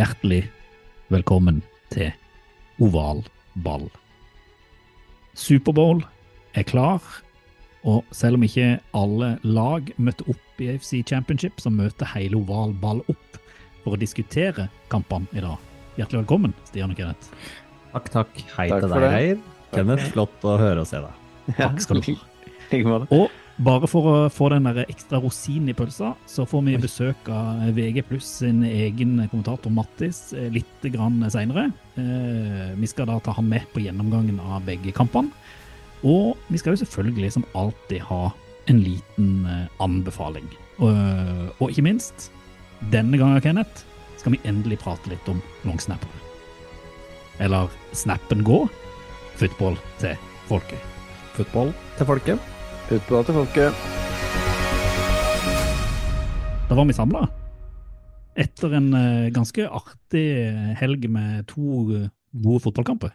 Hjertelig velkommen til oval ball. Superbowl er klar, og selv om ikke alle lag møtte opp i AFC Championship, så møter hele oval ball opp for å diskutere kampene i dag. Hjertelig velkommen, Stian og Kenneth. Takk, takk. Hei Takk til deg. Geir. Kenneth, flott å høre og se deg. Takk skal du ha. Og bare for å få den der ekstra rosinen i pølsa, så får vi besøk av VG pluss sin egen kommentator Mattis eh, litt grann senere. Eh, Vi skal da ta ham med på gjennomgangen av begge kampene. Og vi skal jo selvfølgelig som alltid ha en liten eh, anbefaling. Og, ikke minst, denne gangen, Kenneth, skal vi endelig prate litt om longsnappere. Eller snappen gå, football til folket. Football til folket. Utbra til folket. Da var vi samla. Etter en eh, ganske artig helg med to eh, gode fotballkamper.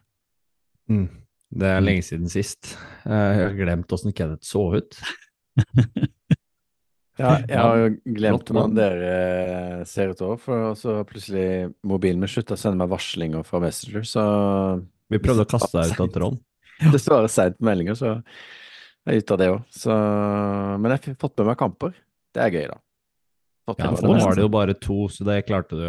Mm. Det er lenge siden sist. Eh, Jeg har glemt åssen Kenneth så ut. Ja, jeg har jo glemt hvordan dere ser ut òg, for så plutselig mobilen min slutta å sende meg varslinger fra Messenger, så Vi prøvde å kaste deg ut av tråden. det svarer seint på meldinger, så jeg er av det òg. Men jeg har fått med meg kamper. Det er gøy, da. Fått Ja, for Nå var det jo bare to, så det klarte du.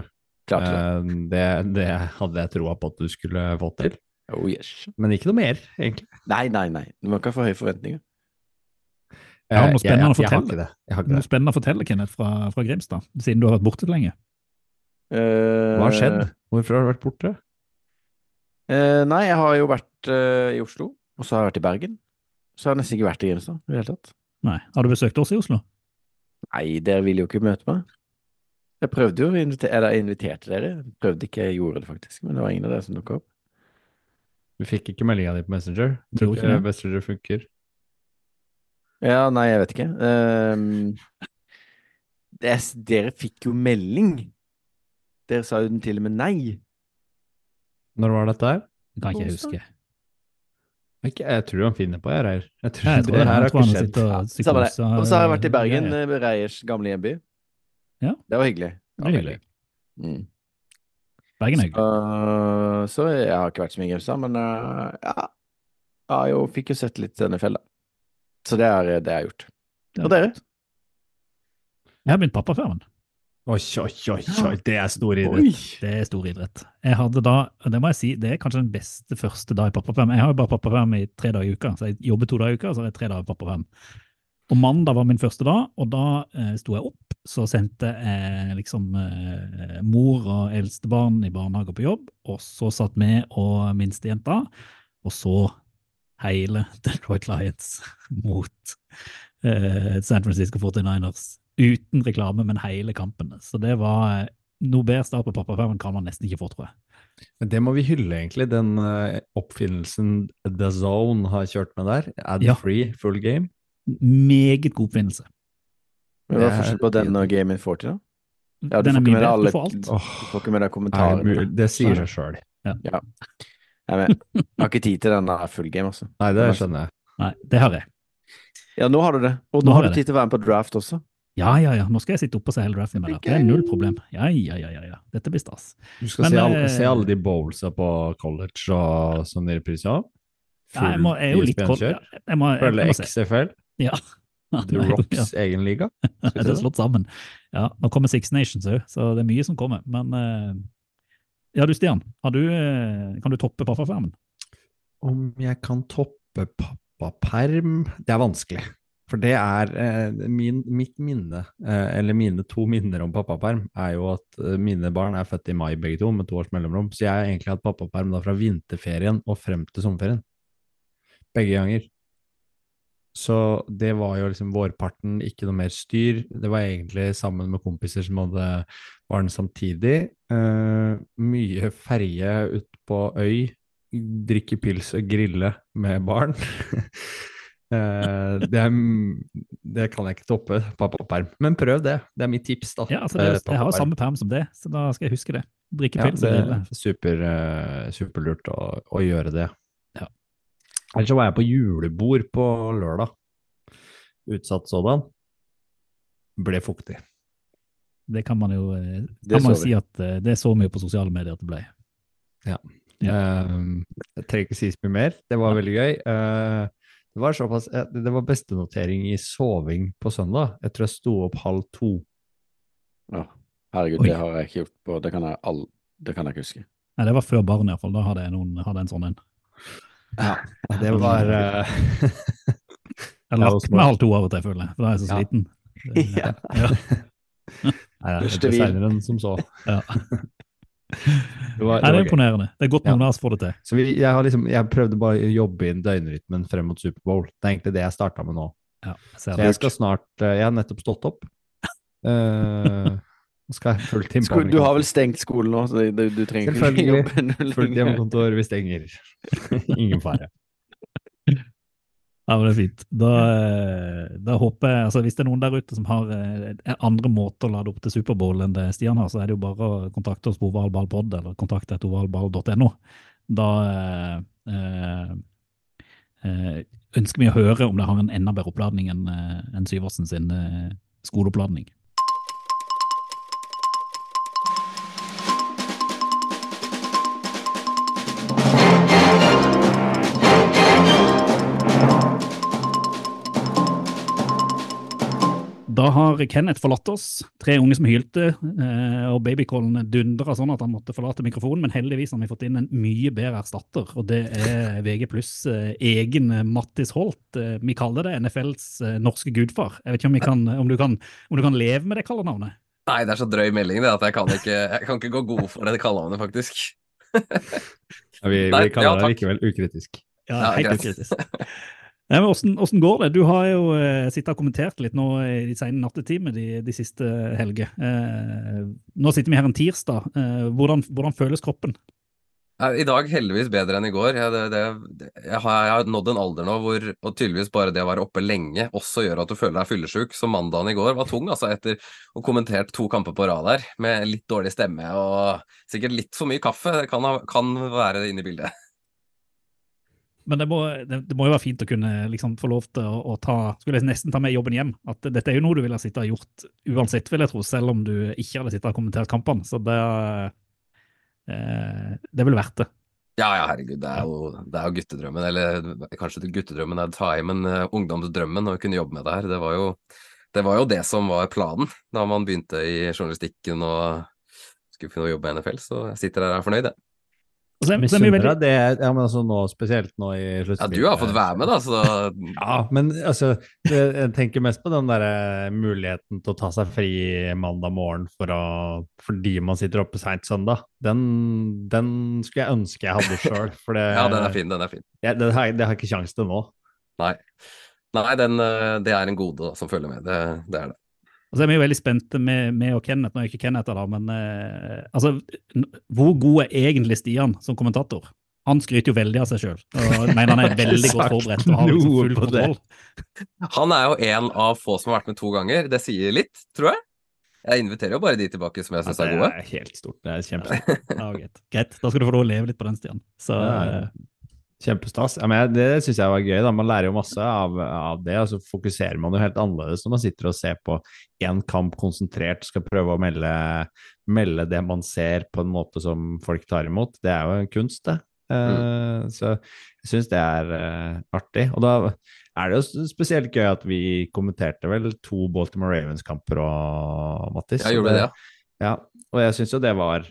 Klart det. Eh, Det, det hadde jeg troa på at du skulle få til. Oh, yes. Men ikke noe mer, egentlig. Nei, nei, nei. Du må ikke ha for høye forventninger. Ja, noe Eh, spennende å jeg, jeg, jeg har fortelle. ikke det. Jeg har ikke Noe det. spennende å fortelle, Kenneth, fra, fra Grimstad, siden du har vært borte lenge. Uh, Hva har skjedd? Hvorfor har du vært borte? Uh, nei, jeg har jo vært uh, i Oslo, og så har jeg vært i Bergen. Så har jeg nesten ikke vært i Grimstad i det hele tatt. Nei. Har du besøkt oss i Oslo? Nei, dere ville jo ikke møte meg. Jeg prøvde jo å invitere, eller jeg inviterte dere. Prøvde ikke, jeg gjorde det faktisk, men det var ingen av dere som dukka opp. Du fikk ikke meldinga di på Messenger? Tror Tror ikke det. Messenger funker. Ja, nei, jeg vet ikke. Um, det, er- dere fikk jo melding. Dere sa jo den til og med nei. Når var dette her? Det kan ikke jeg huske. Jeg tror han finner på, jeg, Reier. Jeg tror, Jeg tror, det her har ikke skjedd. og Samme det. Og så har jeg vært i eh, Bergen, ja, ja. Reiers gamle hjemby. Ja. Det var hyggelig. Det var hyggelig. Mm. Bergen er hyggelig. Så, så jeg har ikke vært så mye i Grimstad, men uh, ja. ja, jo, fikk jo sett litt NFL, da. Så det er det jeg har gjort. Det Og dere? Jeg har begynt pappafermen. Oi, oi, oi, oi, det er stor idrett. Oi! Det er stor idrett. Jeg hadde da, det må jeg si, det er kanskje den beste første dag i pappaperm. Jeg har jo bare pappaperm i tre dager i uka, så jeg jobber to dager i uka, så har jeg tre dager i pappaperm. Og mandag var min første dag, og da eh, sto jeg opp, så sendte jeg liksom eh, mor og eldstebarn i barnehage og på jobb, og så satt vi og minstejenta, og så hele Detroit Lions mot eh, San Francisco 49ers. Uten reklame, men hele kampen. Så det var eh, noe bedre start på pappapermen kan man nesten ikke få, tror jeg. Men det må vi hylle, egentlig. Den eh, oppfinnelsen The Zone har kjørt med der. Ad Ja. free, full game. Meget god oppfinnelse. Men Hva er forskjellen på den og Game in 40, da? Ja, du Den får er ikke alle- Du får Du får ikke med deg er det, kommentarene. mulig? det sier seg sjøl. Jeg, ja. jeg har ikke tid til den full game, altså. Nei, det skjønner jeg. Nei, det har jeg. Ja, nå har du det. Og Nå nå har har du tid til å være med på draft også. Ja, ja, ja. Nå skal jeg sitte oppe og se hele draften med deg. Det er null problem. Ja, ja, ja, ja. ja. Dette blir stas. Du skal Men, se, alle, eh, se alle de bowlsa på college og sånn? Ja, jeg, må, jeg er jo litt kort. ISBN-kjør? Ja, Følge. XFL? Ja. The Rocks egen liga? Det er slått sammen. Ja, nå kommer Six Nations òg, så det er mye som kommer. Men eh, ja, du Stian, har du, eh, kan du toppe pappafermen? Om jeg kan toppe pappaperm Det er vanskelig. For det er eh, min, mitt minne, eh, eller mine to minner om pappaperm, er jo at eh, mine barn er født i mai begge to, med to års mellomrom. Så jeg har egentlig hatt pappaperm da fra vinterferien og frem til sommerferien. Begge ganger. Så det var jo liksom vårparten, ikke noe mer styr. Det var egentlig sammen med kompiser som hadde barn samtidig. Eh, mye ferje ut på øy, drikke pils og grille med barn. Eh, det, er, det kan jeg ikke toppe, pappaperm. Men prøv det. Det er mitt tips. da. Ja, altså det, Eh, jeg har jo samme perm som det, så da skal jeg huske det. Drikke pils Ja, det er super, superlurt å, å gjøre det. Ja. Ellers så var jeg på julebord på lørdag. Utsatt sådan. Ble fuktig. Det kan man jo kan man si at det er så mye på sosiale medier at det ble. Ja. Eh, jeg trenger ikke si så mye mer. Det var veldig gøy. Eh, det var såpass eh, Det var bestenotering i soving på søndag. Jeg tror jeg sto opp halv to. Ja. Herregud, Oi. det har jeg ikke gjort på Det kan jeg, all, det kan jeg ikke huske. Nei, det var før barn iallfall. Da hadde jeg noen, hadde en sånn en. Det var Jeg lagt meg halv to av og til, føler jeg. For da er jeg så sliten. Ja. Ja. Nei, det er senere enn som så. Ja. Det var, det det er imponerende. Det er godt noen av oss får det til. Så vi, jeg, har liksom, jeg prøvde bare å jobbe inn døgnrytmen frem mot Superbowl. Det er egentlig det jeg starta med nå. Ja, jeg Så jeg skal snart eh, Jeg har nettopp stått opp. Uh, Nå skal jeg full time Skol, du har vel stengt skolen nå, så du, du trenger ikke jobbe noe Fullt hjemmekontor, vi stenger. Ingen fare. Ja, men det er fint. Da, eh, da håper jeg, altså Hvis det er noen der ute som har eh, andre måter å lade opp til Superbowl enn det Stian har, så er det jo bare å kontakte oss på ovalballpod eller kontakte et ovalball.no. Da eh, eh, eh, ønsker vi å høre om det har en enda bedre oppladning enn en Syversen sin eh, skoleoppladning. Da har Kenneth forlatt oss. Tre unge som hylte, eh, og babycallen dundra sånn at han måtte forlate mikrofonen. Men heldigvis har vi fått inn en mye bedre erstatter, og det er VG pluss eh, egen Mattis Holt. Eh, Vi kaller det NFLs norske gudfar. Jeg vet ikke om, vi kan, om, du, kan, om du kan leve med det kallenavnet? Nei, det er så drøy melding det at jeg kan ikke, jeg kan ikke gå god for det kallenavnet, faktisk. Ja, vi, vi kaller ja, det likevel ukritisk. Ja, helt ukritisk. Nei, men hvordan, hvordan går det? Du har jo eh, sittet og kommentert litt nå i de sene nattetimer de, de siste helger. Eh, nå sitter vi her en tirsdag. Eh, hvordan, hvordan føles kroppen? I dag heldigvis bedre enn i går. Jeg, det, det- jeg, har, jeg har nådd en alder nå hvor og tydeligvis bare det å være oppe lenge også gjør at du føler deg fyllesyk. Så mandagen i går var tung, altså, etter å ha kommentert to kamper på rad her med litt dårlig stemme og sikkert litt for mye kaffe. Det kan, kan være inne i bildet. Men det må, det, det må jo være fint å kunne liksom få lov til å, å ta Skulle jeg nesten ta med jobben hjem. At dette er jo noe du ville ha og gjort uansett, vil jeg tro, selv om du ikke hadde sittet og kommentert kampene. Så det, eh, det er vel det. Ja, ja, herregud, det er jo, det er jo guttedrømmen. Eller kanskje guttedrømmen er å ta i, men uh, ungdomsdrømmen å kunne jobbe med det her. Det var, jo, det var jo det som var planen da man begynte i journalistikken og skulle finne å jobbe i NFL. Så jeg sitter her og er fornøyd, jeg. Og så så vi Misunner veldig, det, ja, men altså nå, spesielt nå i Ja, du har fått være med, da, så Ja, men altså, jeg tenker mest på den der eh, muligheten til å ta seg fri mandag morgen for å, fordi man sitter oppe seint søndag. Den, den skulle jeg ønske jeg hadde sjøl, ja, den er fin, den er fin. Jeg, det, har, det har jeg ikke sjanse til nå. Nei, Nei den, eh, det er en gode da, som følger med. Det, det er det. Og så er vi jo veldig spente med, med og Kenneth. Nå er ikke Kenneth her, da, men eh, altså, hvor god er egentlig Stian som kommentator? Han skryter jo veldig av seg sjøl og mener han er veldig godt forberedt og har liksom full på kontroll. Han er jo en av få som har vært med to ganger. Det sier litt, tror jeg. Jeg inviterer jo bare de tilbake som jeg syns er gode. det er helt stort. Det er kjempestort. Ja, greit. greit. Da skal du få lov å leve litt på den, Stian. Så Ja, ja. eh, Kjempestas. Ja, men det syns jeg var gøy. da. Man lærer jo masse av, av det, og så fokuserer man jo helt annerledes når man sitter og ser på én kamp konsentrert, skal prøve å melde, melde det man ser på en måte som folk tar imot. Det er jo en kunst, det. Eh, Så jeg syns det er uh, artig. Og da er det jo spesielt gøy at vi kommenterte vel to Baltimore Ravens-kamper og Mattis. Jeg gjorde det, ja. ja, og jeg syns jo det var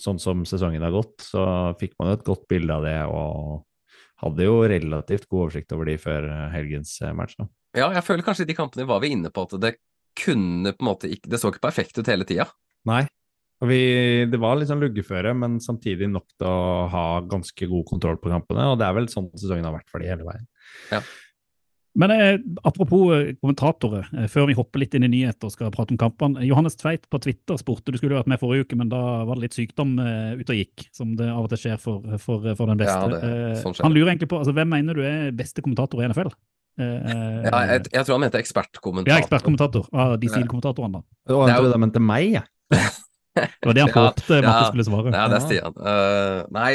sånn som sesongen har gått, så fikk man jo et godt bilde av det, og hadde jo relativt god oversikt over de før eh, helgens eh, match. Da. Ja, jeg føler kanskje i de kampene var vi inne på at det kunne på en måte ikke Det så ikke perfekt ut hele tida. Nei, vi, det var litt sånn luggeføre, men samtidig nok til å ha ganske god kontroll på kampene, og det er vel sånn sesongen har vært for de hele veien. Ja. Men eh, apropos eh, kommentatorer, eh, før vi hopper litt inn i nyheter og skal prate om kampene. Johannes Tveit på Twitter spurte du skulle vært med forrige uke, men da var det litt sykdom eh, ute og gikk, som det av og til skjer for, for, for den beste. Ja, det- Eh, sånn han lurer egentlig på altså, hvem mener du er beste kommentator i NFL? Eh, Ja, jeg, jeg tror han mente ekspertkommentator. ja, ekspertkommentator av de sidekommentatorene. da. Jo- trodde de mente meg, jeg. Det var det han Ja, håpte Matte ja, skulle svare. Ja, det er Stian. Uh, nei,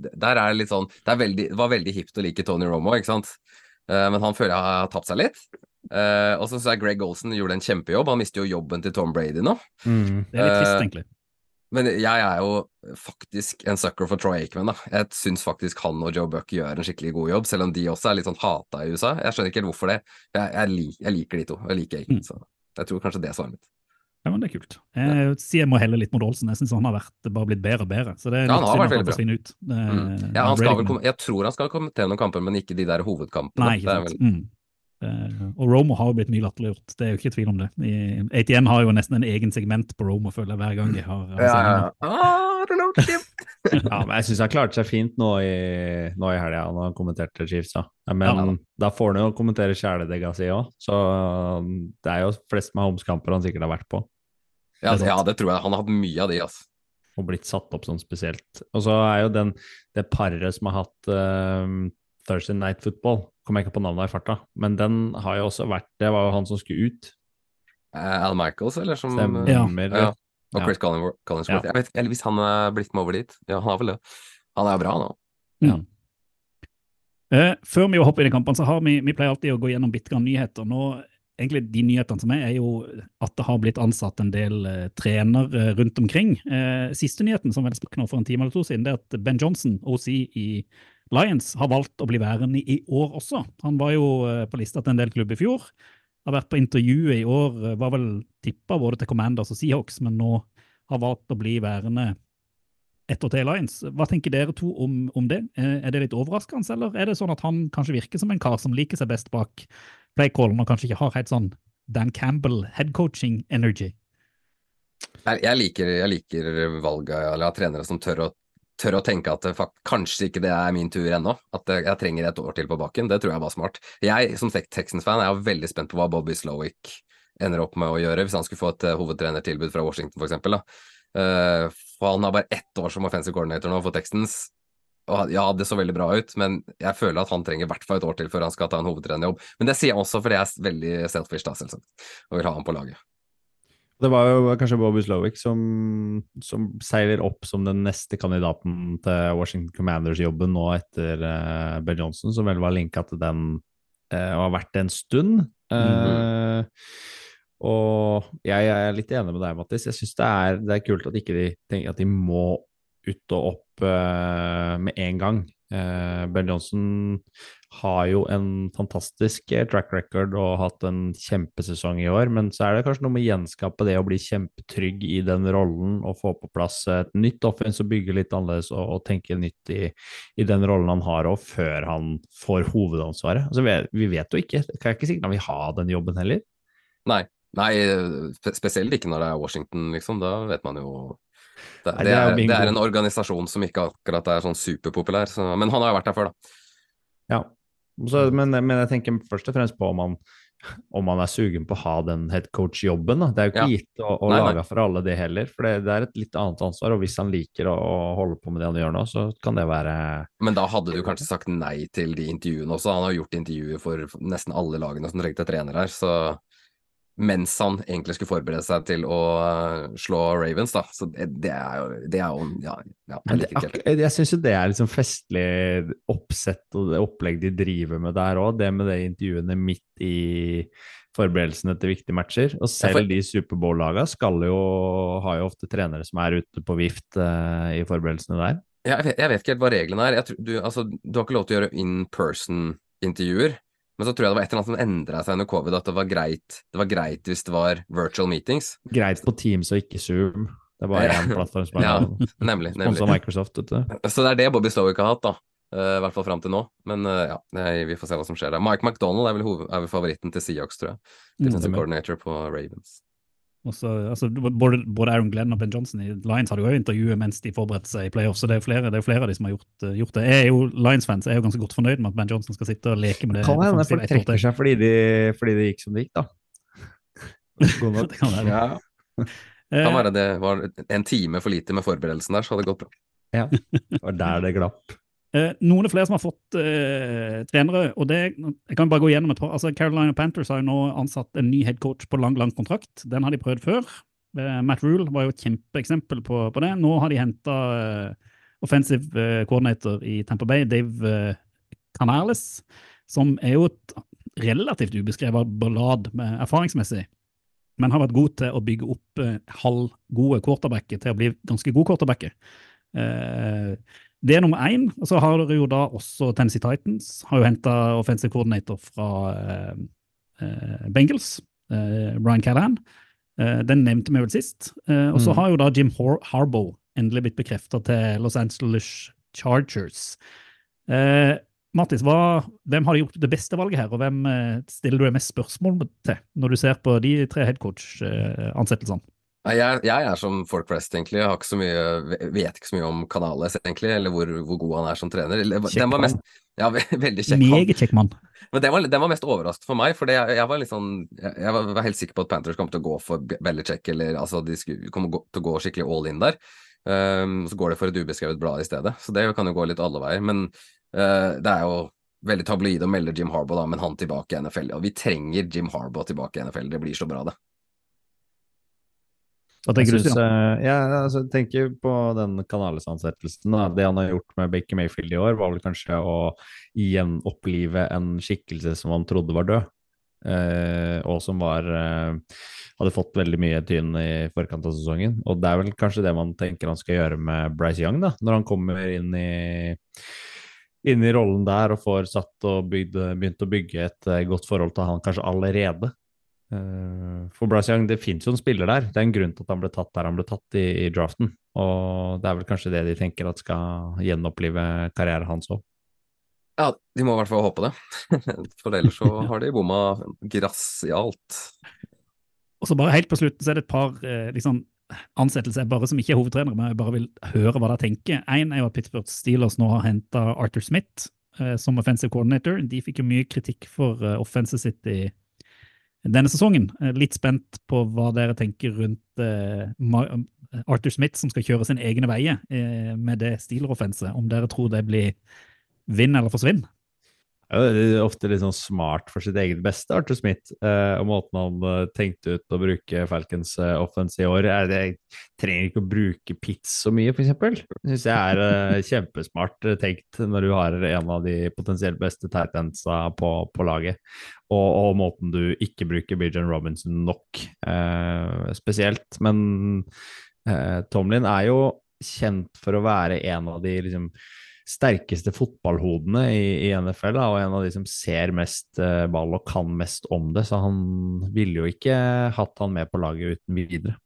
der er det litt sånn Det, er veldig, det var veldig hipt å like Tony Romo, ikke sant? Eh, men han føler jeg har tapt seg litt. Eh, og så syns jeg Greg Olsen gjorde en kjempejobb. Han mister jo jobben til Tom Brady nå. Mm. Det er litt trist, Eh, egentlig. Men jeg er jo faktisk en sucker for Troy Aikman, da. Jeg syns faktisk han og Joe Buck gjør en skikkelig god jobb, selv om de også er litt sånn hata i USA. Jeg skjønner ikke helt hvorfor det. Jeg, jeg, lik, jeg liker de to. Jeg liker Aikman, Mm. så jeg tror kanskje det er svaret mitt. Ja, men det er kult. Jeg sier jeg må helle litt mot Olsen. Jeg syns han har vært, bare blitt bedre og bedre. Så det er Ja, han har vært veldig bra. ut. Mm. Ja, han skal vel, jeg tror han skal kommentere noen kamper, men ikke de der hovedkampene. Nei, ikke sant. vel- Mm. Eh, og Romo har jo blitt mye latterliggjort, det er jo ikke tvil om det. I, ATN har jo nesten en egen segment på Romo, føler jeg, hver gang de har, Ja, ja. Ah. Ja, men jeg syns han klarte seg fint nå i, nå i helga når han kommenterte Chiefs. Da. Ja, men Ja. da får han jo kommentere kjæledegga si òg, så um, det er jo flest med homskamper han sikkert har vært på. Ja, Det ja, det tror jeg. Han har hatt mye av de, altså. og blitt satt opp sånn spesielt. Og så er jo den, det paret som har hatt uh, Thursday Night Football, kommer jeg ikke på navnet i farta, men den har jo også vært Det var jo han som skulle ut. Eh, Al Michaels, eller som Stemmer. Ja. Ja. Og Chris ja. Collinsworth. Jeg vet ikke, eller hvis han er blitt med over dit. Ja, han er vel det. Han er bra nå. Ja. Mm. Eh, før vi hopper inn i kampene, så har vi, vi pleier alltid å gå gjennom bitte grann nyheter. Nå, egentlig De nyhetene som er, er jo at det har blitt ansatt en del eh, trener eh, rundt omkring. Eh, siste nyheten som vel sprakk nå for en time eller to siden, det er at Ben Johnson, OC i Lions, har valgt å bli værende i år også. Han var jo eh, på lista til en del klubb i fjor. Har vært på intervjuet i år, eh, var vel tippa både til Commanders og Seahawks, men nå har valgt å bli værende ett år til i Lions. Hva tenker dere to om, om det? Eh, Er det litt overraskende, eller er det sånn at han kanskje virker som en kar som liker seg best bak playcallen og kanskje ikke har helt sånn Dan Campbell headcoaching energy? Jeg, liker, jeg liker valget av trenere som tør å, tør å tenke at fakt, kanskje ikke det er min tur ennå. At jeg, jeg trenger et år til på bakken. Det tror jeg var smart. Jeg som Tex- Texans-fan er veldig spent på hva Bobby Slowick ender opp med å gjøre, hvis han skulle få et eh, hovedtrenertilbud fra Washington f.eks. For han har bare ett år som offensive coordinator nå for Texans. Og ja, det så veldig bra ut, men jeg føler at han trenger i hvert fall et år til før han skal ta en hovedtrenerjobb. Men det sier jeg også fordi jeg er veldig selfish, da, selvsagt, og vil ha han på laget. Det var jo kanskje Bobby Slowick som, som seiler opp som den neste kandidaten til Washington Commanders-jobben nå etter uh, Ben Johnson, som vel var linka til den uh, og har vært det en stund. Eh, og jeg er litt enig med deg, Mattis. Jeg syns det, det er kult at ikke de tenker at de må ut og opp uh, med en gang. Uh, ben Johnson har jo en fantastisk eh, track record og hatt en kjempesesong i år, men så er det kanskje noe med å gjenskape det å bli kjempetrygg i den rollen og få på plass et nytt offens og bygge litt annerledes og, og tenke nytt i, i den rollen han har, og før han får hovedansvaret. Altså, vi, vi vet jo ikke, det er ikke sikkert han vil ha den jobben heller. Nei, nei spesielt ikke når det er Washington, liksom. Da vet man jo Det, det, er det er en organisasjon som ikke akkurat er sånn superpopulær, så, men han har jo vært der før, da. Ja, så, men, men jeg tenker først og fremst på om han, om han er sugen på å ha den headcoach-jobben. Det er jo ikke Ja. gitt å, å Nei, nei. lage for alle det heller, for det, det er et litt annet ansvar. Og hvis han liker å, å holde på med det han gjør nå, så kan det være Men da hadde du kanskje sagt nei til de intervjuene også. Han har gjort intervjuer for nesten alle lagene som trengte trener her, så mens han egentlig skulle forberede seg til å eh, slå Ravens, da. Så det, det er jo det er jo Ja, ja jeg det, jeg syns jo det er liksom festlig oppsett og det opplegg de driver med der òg. Det med de intervjuene midt i forberedelsene til viktige matcher. Og selv de Superbowl-laga skal jo har jo ofte trenere som er ute på vift uh, i forberedelsene der. Jeg vet, jeg vet ikke helt hva reglene er. Jeg tror, du, altså, du har ikke lov til å gjøre in person-intervjuer. Men så tror jeg det var et eller annet som endra seg under covid, at det var greit Det var greit hvis det var virtual meetings. Greit på Teams og ikke Zoom. Det er bare én plattform som er Ja, nemlig, Nemlig. sponsa. Microsoft. Vet du. Så det er det Bobby Stowick har hatt, da. Uh, I hvert fall fram til nå. Men uh, ja, vi får se hva som skjer der. Mike McDonald er vel, er vel favoritten til Seahawks, tror jeg. Mm, Defensive coordinator på Ravens. Og så, altså, både, både Aaron Glenn og Ben Johnson i Lions hadde jo intervjuet mens de forberedte seg i playoff, så det er jo flere, det er flere av de som har gjort, eh, gjort det. Jeg er jo Lions-fans, er jo ganske godt fornøyd med at Ben Johnson skal sitte og leke med det. Kan hende folk trekker seg fordi, de, fordi det gikk som det gikk, da. Det kan være. Ja. Eh, Kan være det var en time for lite med forberedelsen der, så hadde det gått bra. Ja, det var der det glapp. Eh, noen flere som har fått eh, trenere, og det jeg kan bare gå gjennom et par. altså Carolina Panthers har jo nå ansatt en ny headcoach på lang, lang kontrakt. Den har de prøvd før. Eh, Matt Rule var jo et kjempeeksempel på, på det. Nå har de henta offensive eh, coordinator i Tampa Bay, Dave eh, Canales, som er jo et relativt ubeskrevet ballad erfaringsmessig. Men har vært god til å bygge opp eh, halvgode quarterbacker til å bli ganske god quarterbacker. Eh, det er nummer én. Og så har dere jo da også Tennessee Titans. Har jo henta offensive coordinator fra eh, eh, Bengals, eh, Brian Callahan. Eh, den nevnte vi vel sist. Eh, og så Mm. har jo da Jim Har Harbaugh endelig blitt bekrefta til Los Angeles Chargers. Eh, Mattis, hva, hvem har gjort det beste valget her, og hvem stiller du deg mest spørsmål til når du ser på de tre headcoach-ansettelsene? Jeg, jeg er som folk flest, egentlig. Jeg har ikke så mye, vet ikke så mye om Canales, egentlig, eller hvor, hvor god han er som trener. Den var mest, ja, ve- veldig kjekk. Meget kjekk mann. Men den var, den var mest overraskende for meg, for jeg, jeg var litt sånn Jeg, var, var helt sikker på at Panthers kom til å gå for Be- Belichick, eller altså de skulle, kom gå, til å gå skikkelig all in der. Um, så går det for et ubeskrevet blad i stedet, så det kan jo gå litt alle veier. Men uh, det er jo veldig tabloid å melde Jim Harbaugh, da, men han tilbake i NFL. Og vi trenger Jim Harbaugh tilbake i NFL, det blir så bra, det. Hva Jeg tenker du, Stian? eh, ja, altså, tenker på den Canales-ansettelsen. da. Det han har gjort med Baker Mayfield i år, var vel kanskje å gjenopplive en skikkelse som han trodde var død. Uh, og som var uh, hadde fått veldig mye tyn i forkant av sesongen. Og det er vel kanskje det man tenker han skal gjøre med Bryce Young, da, når han kommer inn i inn i rollen der og får satt og bygd, begynt å bygge et godt forhold til han kanskje allerede. Eh, For Bryce Young, det fins jo en spiller der. Det er en grunn til at han ble tatt der han ble tatt i, i draften. Og det er vel kanskje det de tenker at skal gjenopplive karrieren hans òg. Ja, de må i hvert fall håpe det. For ellers så har de bomma grassialt. Og så bare helt på slutten så er det et par eh, liksom, ansettelser bare som ikke er hovedtrenere, men jeg bare vil høre hva de tenker. Én er jo at Pittsburgh Steelers nå har henta Arthur Smith eh, som offensive coordinator. De fikk jo mye kritikk for offenset sitt i denne sesongen. Eh, litt spent på hva dere tenker rundt uh, Arthur Smith som skal kjøre sine egne veier uh, med det Steeler-offenset. Om dere tror det blir vinn eller forsvinn? Er ofte litt sånn smart for sitt eget beste, Arthur Smith. Eh, og måten han eh, tenkte ut å bruke Falcons eh, offense i år. Er det, trenger ikke å bruke Pitts så mye, f.eks. Syns jeg er eh, kjempesmart eh, tenkt når du har en av de potensielt beste tightendsa på, på laget. Og, og måten du ikke bruker Bijan Robinson nok, eh, spesielt. Men eh, Tomlin er jo kjent for å være en av de liksom sterkeste fotballhodene i, i NFL, da, og en av de som ser mest eh, ball og kan mest om det. Så han ville jo ikke hatt han med på laget uten videre.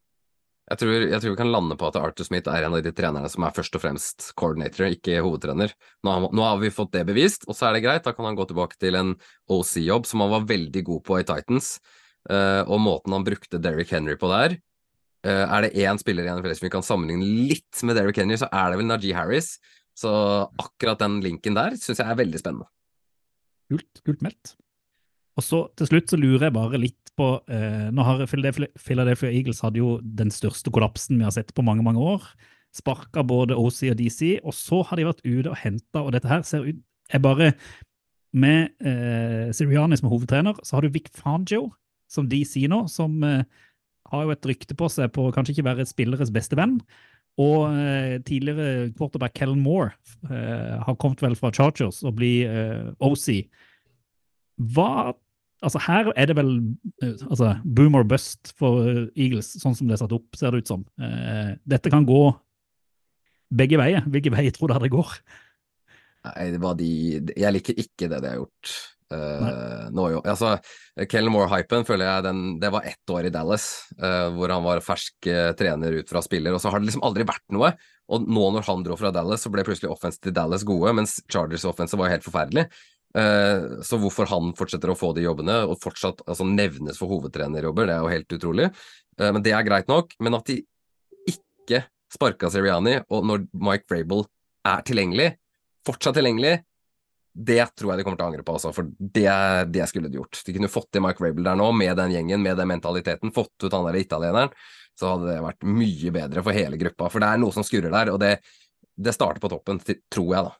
Jeg tror, jeg tror vi kan lande på at Arthur Smith er en av de trenerne som er først og fremst coordinator, ikke hovedtrener. Nå har, nå har vi fått det bevist, og så er det greit. Da kan han gå tilbake til en OC-jobb som han var veldig god på i Titans. Uh, og måten han brukte Derrick Henry på der uh, Er det én spiller i NFL som vi kan sammenligne litt med Derrick Henry, så er det vel Najee Harris. Så akkurat den linken der syns jeg er veldig spennende. Kult, kult meldt. Og så til slutt så lurer jeg bare litt på eh, Nå har Philadelphia, Eagles hadde jo den største kollapsen vi har sett på mange, mange år. Sparka både OC og DC, og så har de vært ute og henta, og dette her ser ut er bare Med eh, Sirianni som hovedtrener, så har du Vic Fangio som DC nå, som eh, har jo et rykte på seg på å kanskje ikke være spilleres beste venn. Og eh, tidligere quarterback Kellen Moore eh, har kommet vel fra Chargers og blir eh, OC. Hva Altså, her er det vel eh, altså, boom or bust for Eagles, sånn som det er satt opp, ser det ut som. Eh, dette kan gå begge veier. Hvilke veier tror dere det går? Nei, det var de Jeg liker ikke det de har gjort. Uh, nå jo. Altså, Kellen Moore-hypen føler jeg den, det var ett år i Dallas, uh, hvor han var fersk uh, trener ut fra spiller, og så har det liksom aldri vært noe. Og nå når han dro fra Dallas, så ble plutselig offense til Dallas gode, mens Chargers offense var helt forferdelig. Så hvorfor han fortsetter å få de jobbene og fortsatt altså, nevnes for hovedtrenerjobber, det er jo helt utrolig. Men det er greit nok. Men at de ikke sparka Seriani, og når Mike Vrabel er tilgjengelig, fortsatt tilgjengelig, det tror jeg de kommer til å angre på, altså, for det, det skulle de gjort. De kunne fått til Mike Rabel der nå, med den gjengen, med den mentaliteten, fått ut han der italieneren, så hadde det vært mye bedre for hele gruppa. For det er noe som skurrer der, og det, det starter på toppen, tror jeg, da.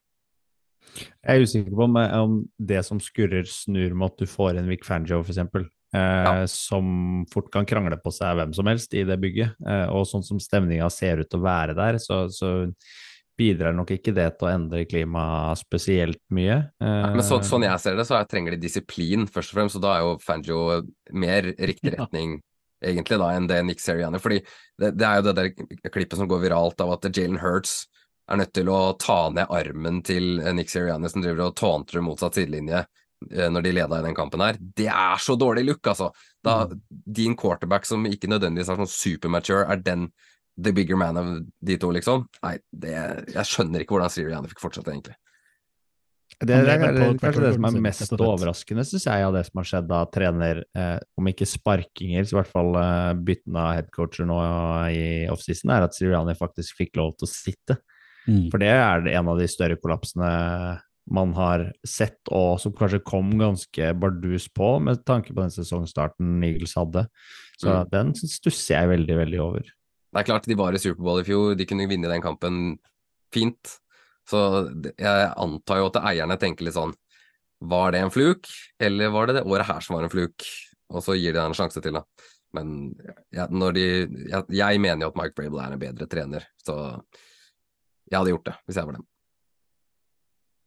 Jeg er usikker på om, om det som skurrer, snur med at du får en Vic Fangio, f.eks. Eh, Ja. Som fort kan krangle på seg hvem som helst i det bygget. Eh, og sånn som stemninga ser ut til å være der, så, så bidrar nok ikke det til å endre klimaet spesielt mye. Ja, Men så, sånn jeg ser det, så er, trenger de disiplin, først og fremst, og da er jo Fangio mer riktig Ja. retning egentlig da enn det Nick Seriani. Fordi det, det er jo det der klippet som går viralt av at Jalen Hurts er nødt til å ta ned armen til eh, Nick Seriani som driver og tåntrer motsatt sidelinje eh, når de leda i den kampen her. Det er så dårlig look, altså! Da din quarterback som ikke nødvendigvis er sånn supermature, er den the bigger man av de to, liksom. Nei, det, jeg skjønner ikke hvordan Sirianni fikk fortsette, egentlig. Det, er, det er kanskje det som er mest overraskende, syns jeg, av det som har skjedd av trener, eh, om ikke sparkinger, så i hvert fall eh, bytten av headcoacher nå i offseason, er at Siriani faktisk fikk lov til å sitte. Mm. For det er en av de større kollapsene man har sett, og som kanskje kom ganske bardus på, med tanke på den sesongstarten Eagles hadde. Så Mm. den stusser jeg veldig, veldig over. Det er klart, de var i Superbowl i fjor, de kunne vinne den kampen fint. Så jeg antar jo at eierne tenker litt sånn Var det en fluk, eller var det det året her som var en fluk? Og så gir de deg en sjanse til, da. Men jeg, de, jeg, jeg mener jo at Mike Brable er en bedre trener, så jeg hadde gjort det hvis jeg var dem.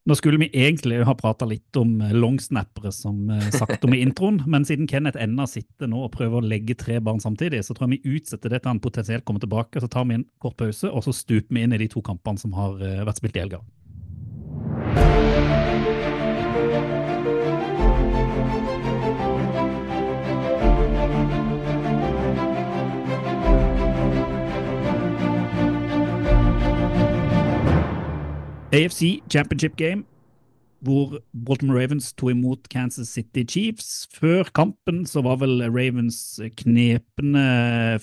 Nå skulle vi egentlig ha prata litt om eh, longsnappere, som eh, sagt om i introen, men siden Kenneth ennå sitter nå og prøver å legge tre barn samtidig, så tror jeg vi utsetter det til han potensielt kommer tilbake. Så tar vi en kort pause, og så stuper vi inn i de to kampene som har eh, vært spilt i helga. AFC Championship Game, hvor Baltimore Ravens tok imot Kansas City Chiefs. Før kampen så var vel Ravens knepne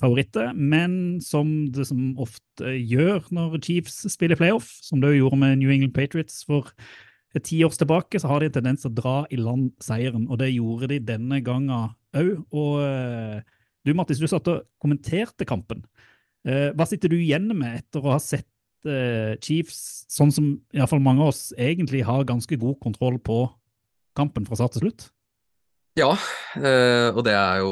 favoritter, men som det som ofte gjør når Chiefs spiller playoff, som det jo gjorde med New England Patriots for ti år tilbake, så har de en tendens til å dra i land seieren, og det gjorde de denne gangen òg. Og eh, du, Mattis, du satt og kommenterte kampen. Eh, Hva sitter du igjen med etter å ha sett Chiefs, sånn som i hvert fall mange av oss egentlig har ganske god kontroll på kampen fra start til slutt? Ja, eh, og det er jo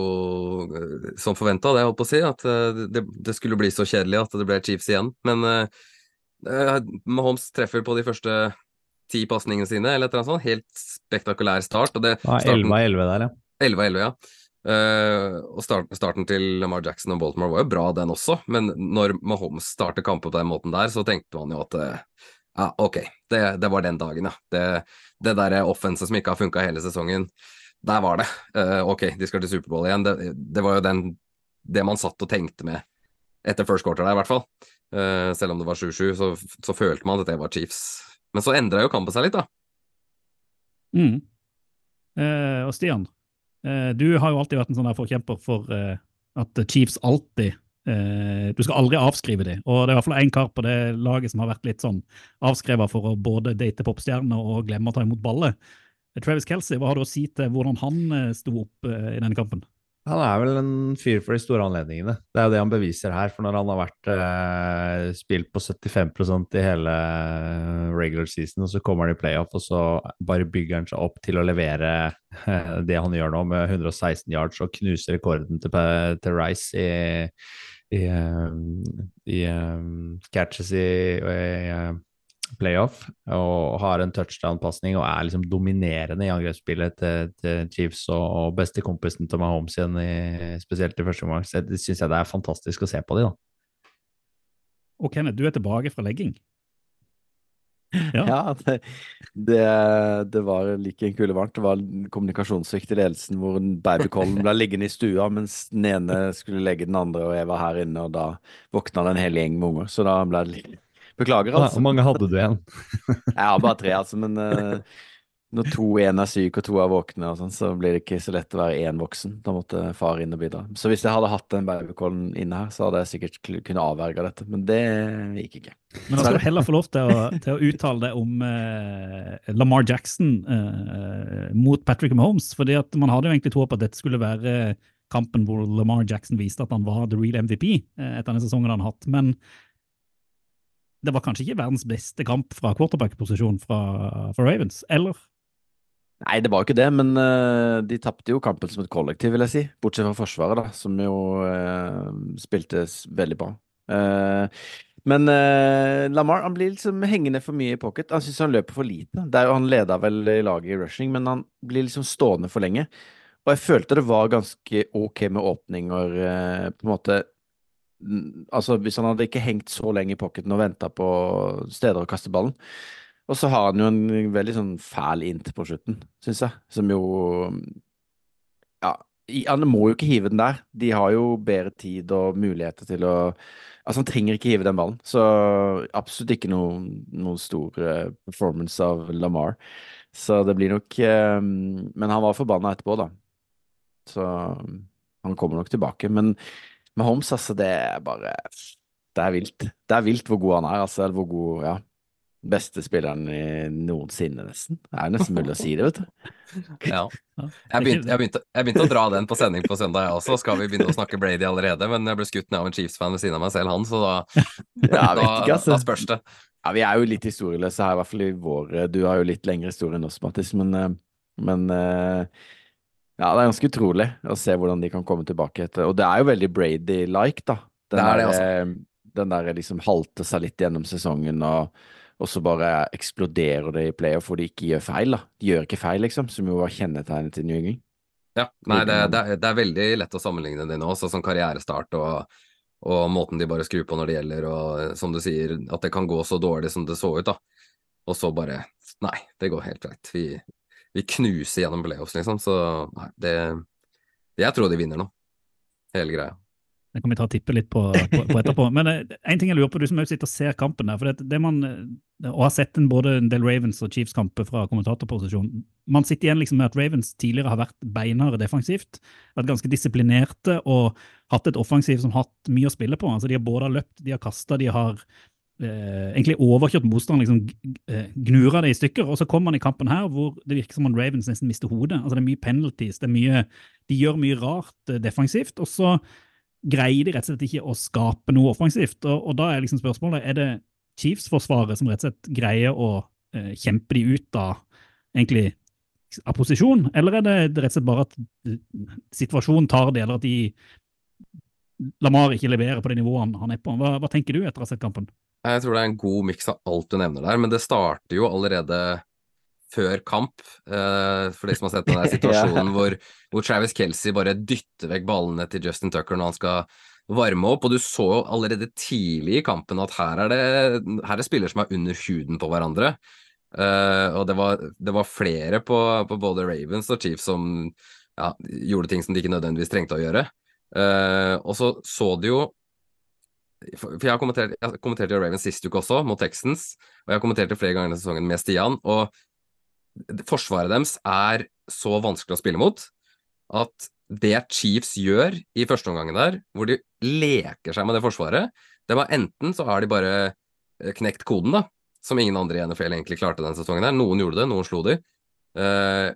eh, som forventa, det, jeg holdt på å si. At eh, det, det skulle bli så kjedelig at det ble Chiefs igjen. Men eh, eh, Mahomes treffer på de første ti pasningene sine, eller et eller annet sånt. Helt spektakulær start. Og det, Ja, 11 av 11 der, ja. 11 av 11, ja. Eh, og start, starten til Lamar Jackson og Baltimore var jo bra, den også, men når Mahomes starter kamper på den måten der, så tenkte man jo at uh, ja, ok, det, det var den dagen, ja. Det, det der offenset som ikke har funka hele sesongen, der var det. Uh, ok, de skal til Superbowl igjen. Det, det var jo den, det man satt og tenkte med etter first quarter der, i hvert fall. Selv om det var 7-7, så, så følte man at det var Chiefs. Men så endra jo kampen seg litt, da. Mm. Og Stian, du har jo alltid vært en sånn forkjemper for eh, at Chiefs alltid eh, Du skal aldri avskrive dem. Og det er i hvert fall én kar på det laget som har vært litt sånn avskrevet for å både date popstjerner og glemme å ta imot baller. Travis Kelsey, hva har du å si til hvordan han eh, sto opp eh, i denne kampen? Han er vel en fyr for de store anledningene. Det er jo det han beviser her. For når han har vært eh, spilt på 75% i hele regular season, og så kommer han i playoff, og så bare bygger han seg opp til å levere eh, det han gjør nå, med 116 yards og knuser rekorden til, til Rice i, i, eh, i um, catches i, i eh, playoff og har en touchdown-pasning og er liksom dominerende i angrepsspillet til, til Chiefs og, og bestekompisen til Mahomes igjen, i, spesielt i første omgang. Så det syns jeg det er fantastisk å se på de, da. Og Kenneth, du er tilbake fra legging. Ja. Ja, det, det, det var like en kule varmt. Det var kommunikasjonssvikt i ledelsen hvor en babykollen ble liggende i stua mens den ene skulle legge den andre, og jeg var her inne, og da våkna det en hel gjeng med unger. Så da ble det litt altså. Hvor altså. mange hadde du igjen? Jeg har bare tre, altså, men uh, Når to en er syk og to er våkne, og sånn, så blir det ikke så lett å være én voksen. Da måtte far inn og bidra. Så hvis jeg hadde hatt den babycallen inne her, så hadde jeg sikkert kunne kunnet avverge dette, men det gikk ikke. Men da skal du heller få lov til å, til å uttale deg om eh, Lamar Jackson eh, mot Patrick Mahomes. fordi at man hadde jo egentlig tro på at dette skulle være kampen hvor Lamar Jackson viste at han var the real MVP eh, etter den sesongen han har hatt. Men det var kanskje ikke verdens beste kamp fra quarterback-posisjon fra Ravens, eller? Nei, det var jo ikke det, men uh, de tapte jo kampen som et kollektiv, vil jeg si. Bortsett fra Forsvaret, da, som jo uh, spilte veldig bra. Uh, men eh, Lamar han blir liksom hengende for mye i pocket. Han syns han løper for lite. Jo, han leda vel i laget i rushing, men han blir liksom stående for lenge. Og jeg følte det var ganske ok med åpninger, eh, på en måte Altså, hvis han hadde ikke hengt så lenge i pocketen og venta på steder å kaste ballen, og så har han jo en veldig sånn fæl int på slutten, syns jeg, som jo Ja, han må jo ikke hive den der. De har jo bedre tid og muligheter til å Altså, han trenger ikke hive den ballen, så absolutt ikke noen, stor eh, performance av Lamar. Så det blir nok eh, Men han var forbanna etterpå, da. Så han kommer nok tilbake. Men med Holmes, altså, det er bare Det er vilt. Det er vilt hvor god han er, altså. Eller hvor god Ja. Beste spilleren i noensinne, nesten. Det er nesten mulig å si det, vet du. Ja. Jeg begynte, jeg, begynte, jeg begynte å dra den på sending på søndag, jeg også. Skal vi begynne å snakke Brady allerede? Men jeg ble skutt ned av en Chiefs-fan ved siden av meg selv, han, så da, Ja, da, ikke, altså. da spørs det. Ja, vi er jo litt historieløse her, i hvert fall i vår Du har jo litt lengre historie enn oss, Mattis, men, eh, men eh, Ja, det er ganske utrolig å se hvordan de kan komme tilbake etter Og det er jo veldig Brady-like, da. Den Det er det, der, eh, Den der liksom halter seg litt gjennom sesongen, og, og så bare eksploderer det i playoff hvor de ikke gjør feil, da. De gjør ikke feil, liksom, som jo var kjennetegnet til New England. Ja, nei, det, det, er, det er veldig lett å sammenligne det nå, sånn som karrierestart og, og måten de bare skrur på når det gjelder, og eh, som du sier, at det kan gå så dårlig som det så ut, da. Og så bare Nei, det går helt greit. Vi, vi knuser gjennom playoffs, liksom, så nei, det Jeg tror de vinner nå, hele greia. Det kan vi ta og tippe litt på, på, på etterpå. Men én en ting jeg lurer på, du som også sitter og ser kampen der, for det, det man, eh, og har sett en, både en del Ravens og Chiefs-kamper fra kommentatorposisjon, man sitter igjen liksom med at Ravens tidligere har vært beinharde defensivt, vært ganske disiplinerte og hatt et offensiv som har hatt mye å spille på. Altså De har både løpt, de har kasta, de har eh, egentlig overkjørt motstanderen, liksom eh, gnura det i stykker. Og så kommer man i kampen her hvor det virker som om Ravens nesten mister hodet. Altså Det er mye penalties, det er mye, de gjør mye rart eh, defensivt. og så greier de rett og slett ikke å skape noe offensivt. Og, og da er liksom spørsmålet, er det Chiefs-forsvaret som rett og slett greier å eh, kjempe de ut av egentlig av posisjon, eller er det rett og slett bare at eh, situasjonen tar det, eller at de Lamar ikke leverer på det nivået han, han er på? Hva, hva tenker du etter å ha sett kampen? Jeg tror det er en god miks av alt du nevner der, men det starter jo allerede før kamp. Eh, for de som har sett den der situasjonen hvor, hvor Travis Kelsey bare dytter vekk ballene til Justin Tucker når han skal varme opp, og du så jo allerede tidlig i kampen at her er det her er spillere som er under huden på hverandre. Uh, og det var, det var flere på, på både Ravens og Chiefs som ja, gjorde ting som de ikke nødvendigvis trengte å gjøre. Uh, og så så du jo for jeg har kommentert, jeg Ravens sist uke også, mot Texans, og jeg har kommentert det flere ganger denne sesongen med Stian, og forsvaret deres er så vanskelig å spille mot at det Chiefs gjør i første omgangen der, hvor de leker seg med det forsvaret, det var enten så har de bare eh, knekt koden, da, som ingen andre i NFL egentlig klarte denne sesongen her. Noen gjorde det, noen slo de. Eh,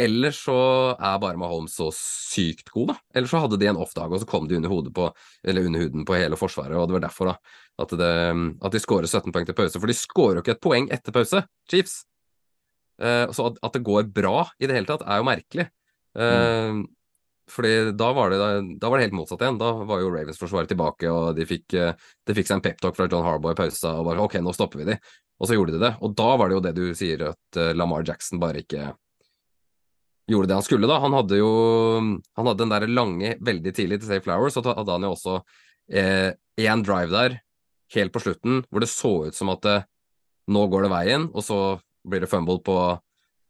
eller så er bare Mahomes så sykt god, da. Eller så hadde de en off-dag, og så kom de under, hodet på, eller under huden på hele forsvaret. og Det var derfor da, at, det, at de skårer 17 poeng til pause. For de skårer jo ikke et poeng etter pause, Chiefs. Eh, så at, at det går bra i det hele tatt, er jo merkelig. Eh, fordi da var, det, da var det helt motsatt igjen. Da var jo Ravens-forsvaret tilbake, og de fikk, eh, de fikk seg en peptalk fra John Harbaugh i pausa, og bare ok, nå stopper vi de. Og så gjorde de det. Og da var det jo det du sier, at eh, Lamar Jackson bare ikke gjorde det han skulle, da. Han hadde jo Han hadde den der lange veldig tidlig til Safe Flowers, og så hadde han jo også én eh, drive der helt på slutten hvor det så ut som at det, nå går det veien, og så blir det fumble på,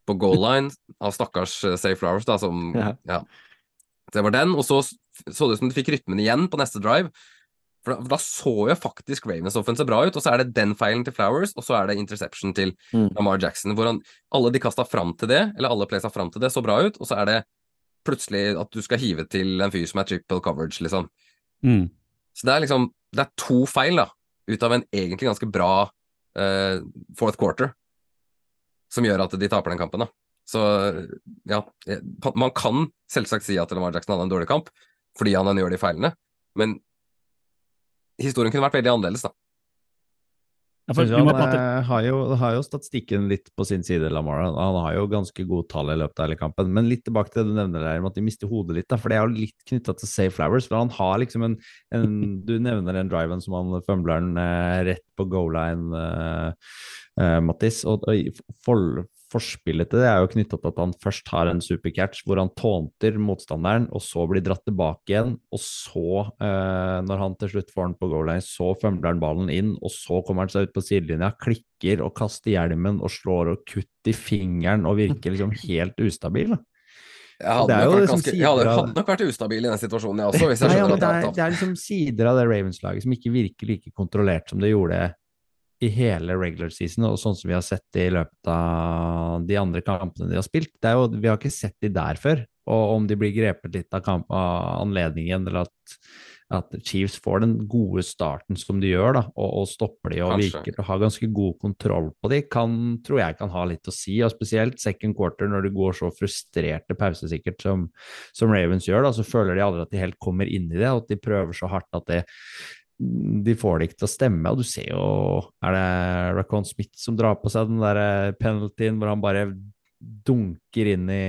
på goal line av stakkars eh, Safe Flowers, da, som Ja. Ja. Det var den, og så så det ut som de fikk rytmen igjen på neste drive. For da, da så jo faktisk Ravens offense bra ut, og så er det den feilen til Flowers, og så er det interception til Mm. Lamar Jackson, hvor han, alle de kasta fram til det, eller alle playsa fram til det, så bra ut, og så er det plutselig at du skal hive til en fyr som er triple coverage, liksom. Mm. Så det er liksom Det er to feil, da, ut av en egentlig ganske bra uh, fourth quarter, som gjør at de taper den kampen, da. Så ja, eh, man kan selvsagt si at Lamar Jackson hadde en dårlig kamp, fordi han gjør de feilene, men historien kunne vært veldig annerledes, da. Ja, for han eh, har, jo, har jo statistikken litt på sin side, Lamar. Han- har jo ganske gode tall i løpet av hele kampen. Men litt tilbake til det du nevner der, om at de mister hodet litt. Da, for det er jo litt knytta til Safe Flowers. For han har liksom en, en Du nevner den driven som han fumbler den eh, rett på goal line, eh, eh, Mattis. Og, og for, forspillet til det er jo knytta til at han først har en supercatch hvor han tånter motstanderen, og så blir dratt tilbake igjen. Og så, uh, når han til slutt får den på goal line, så fømler han ballen inn, og så kommer han seg ut på sidelinja, klikker og kaster hjelmen og slår og kutt i fingeren og virker liksom helt ustabil. Da. Jeg hadde, nok vært, liksom ganske, jeg hadde, hadde nok vært ustabil i den situasjonen, jeg også, Nei, ja, det, er, det er liksom sider av det Ravens-laget som ikke virker like kontrollert som det gjorde i hele regular season, og sånn som vi har sett det i løpet av de andre kampene de har spilt. Det er jo, vi har ikke sett de der før, og om de blir grepet litt av, kamp, av anledningen, eller at, at Chiefs får den gode starten som de gjør, da, og, og stopper de og Kanskje. virker å ha ganske god kontroll på de, kan, tror jeg kan ha litt å si, og spesielt second quarter når det går så frustrerte pausesikkert som, som Ravens gjør, da, så føler de aldri at de helt kommer inn i det, og at de prøver så hardt at det de får det ikke til å stemme, og du ser jo Er det Racon Smith som drar på seg den der eh, penaltyen hvor han bare dunker inn i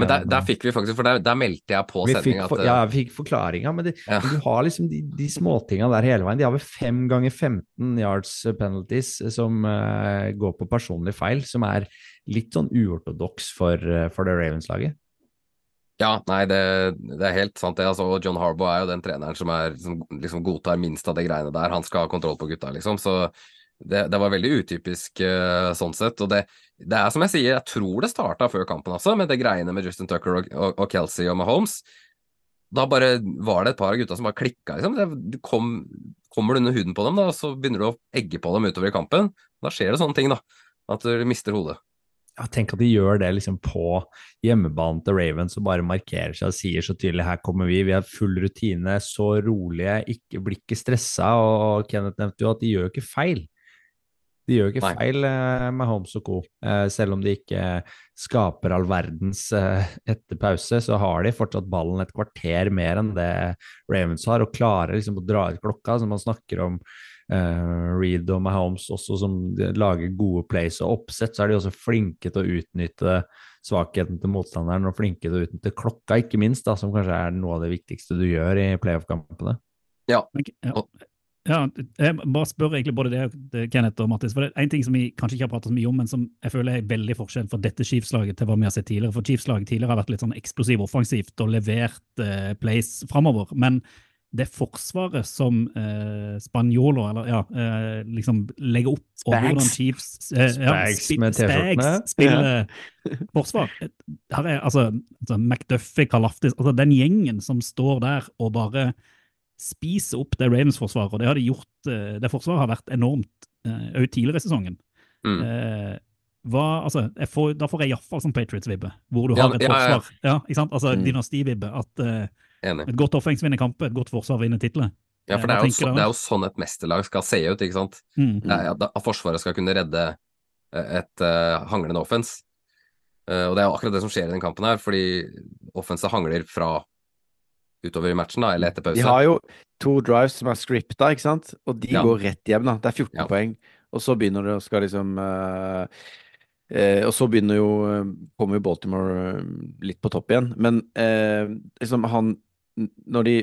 Men der, der fikk vi faktisk, for der, der meldte jeg på sendinga at eh, ja, vi fikk forklaringa, men, Ja. men du har liksom de, de småtinga der hele veien. De har vel fem ganger 15 yards penalties som uh, går på personlig feil, som er litt sånn uortodoks for, eh, for det Ravens-laget. Ja, nei, det, det er helt sant det. Altså, John Harboe er jo den treneren som, er, som liksom godtar minst av de greiene der. Han skal ha kontroll på gutta, liksom. Så det, det var veldig utypisk uh, sånn sett. Og det, det er som jeg sier, jeg tror det starta før kampen også, med det greiene med Justin Tucker og, og, og Kelsey og Mahomes. Da bare var det et par av gutta som bare klikka, liksom. Du kom, kommer du under huden på dem, da, og så begynner du å egge på dem utover i kampen. Da skjer det sånne ting, da. At du mister hodet. Ja, tenk at de gjør det liksom på hjemmebanen til Ravens og bare markerer seg og sier så tydelig her kommer vi, vi har full rutine, så rolige, ikke, blir ikke stressa. Og Kenneth nevnte jo at de gjør ikke feil. De gjør ikke Nei. feil eh, med Holmes og co. Eh, selv om de ikke skaper all verdens eh, etter pause, så har de fortsatt ballen et kvarter mer enn det Ravens har, og klarer liksom å dra ut klokka. Så man snakker om eh, Reed og Mahomes også som lager gode plays og oppsett, så er de også flinke til å utnytte svakheten til motstanderen og flinke til å utnytte klokka, ikke minst, da, som kanskje er noe av det viktigste du gjør i playoff-kampene. Ja. ja, jeg bare spør egentlig både det, det Kenneth og Mattis. for det er En ting som vi kanskje ikke har pratet så mye om, men som jeg føler er veldig forskjell fra dette Chiefs-laget til hva vi har sett tidligere. For Chiefs-laget tidligere har vært litt sånn eksplosiv offensivt og levert eh, plays framover. Men det forsvaret som eh, spanjoler eller ja, eh, liksom legger opp Spags. hvordan Chiefs eh, Spags ja, med T-skjortene. Spiller forsvar. Her er altså, altså McDuffie, Kalaftis, altså den gjengen som står der og bare spiser opp det Ravens-forsvaret, og det har de gjort. eh, Det forsvaret har vært enormt òg tidligere i sesongen. Mm. Eh, hva, altså, får, da får jeg iallfall som Patriots-vibbe, hvor du Ja, har et ja, ja, ja. forsvar. Ja, ikke sant? Altså Mm. dynastivibbe. At eh, Enig. et godt offensiv vinner kamper, et godt forsvar vinner titler. Ja, for det er, jo så, det er jo sånn et mesterlag skal se ut, ikke sant. Mm. Er, at Forsvaret skal kunne redde eh, et uh, hanglende offens. Uh, og det er jo akkurat det som skjer i den kampen her, fordi offenset hangler fra utover i matchen, da, eller etter pause. De har jo to drives som er scripta, ikke sant? Og de Ja. går rett hjem, da. Det er 14 Ja. poeng. Og så begynner det å skal liksom uh, eh, Og så begynner jo eh, Kommer jo Baltimore eh, litt på topp igjen. Men eh, liksom han Når de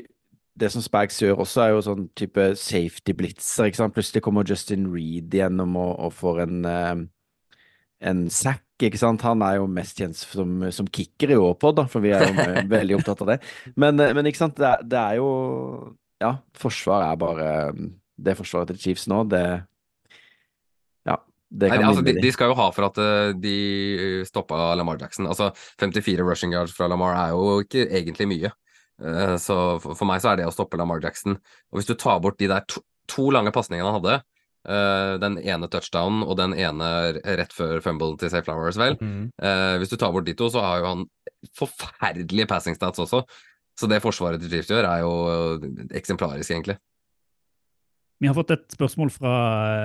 Det som Spags gjør også, er jo sånn type safety blitzer, ikke sant. Plutselig kommer Justin Reed gjennom og, og får en uh, en sack, ikke sant. Han er jo mest kjent som, som kicker i år da, for vi er jo eh, veldig opptatt av det. Men, eh, men ikke sant, det er, det er jo Ja, forsvar er bare Det forsvaret til Chiefs nå, det Ja, det Nei, altså, de, de de. skal jo ha for at uh, de stoppa Lamar Jackson. Altså, 54 rushing yards fra Lamar er jo ikke egentlig mye. Eh, Så for meg så er det å stoppe Lamar Jackson. Og hvis du tar bort de der to, to lange pasningene han hadde, eh, den ene touchdownen og den ene rett før fumble til Safe Flowers, vel. Mm. Eh, hvis du tar bort de to, så har jo han forferdelige passing stats også. Så det forsvaret til Chiefs gjør, er jo eksemplarisk, egentlig. Vi har fått et spørsmål fra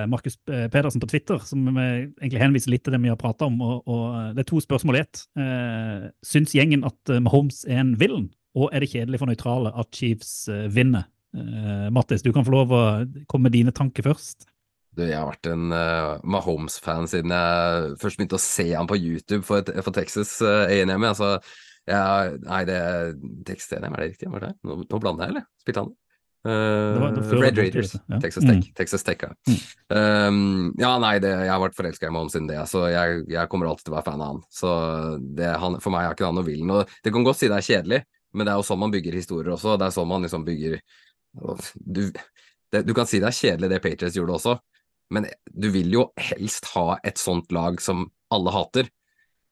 Markus Pedersen på Twitter, som eh, egentlig henviser litt til det vi har prata om. og, og Det er to spørsmål i ett. Eh, syns gjengen at eh, Mahomes er en villain, og er det kjedelig for nøytrale at Chiefs eh, vinner? Uh, Mattis, du kan få lov å komme med dine tanker først. Du, jeg har vært en uh, Mahomes-fan siden jeg først begynte å se ham på YouTube for, for Texas uh, A&M. Altså, jeg, nei, det Texas A&M, er det riktig? Var det? Nå, nå blander jeg, eller? Spilte han det? Uh, Red Raiders. ja. Texas Tech. Mm. Texas Tech ja. Um, ja, nei, det, jeg har vært forelska i Mahomes siden det, så jeg, jeg kommer alltid til å være fan av han. Så det, han, for meg er ikke han noe villen. Og det kan godt si det er kjedelig, men det er jo sånn man bygger historier også. Det er sånn man liksom bygger Du, det, du kan si det er kjedelig det Patriots gjorde også, men du vil jo helst ha et sånt lag som alle hater.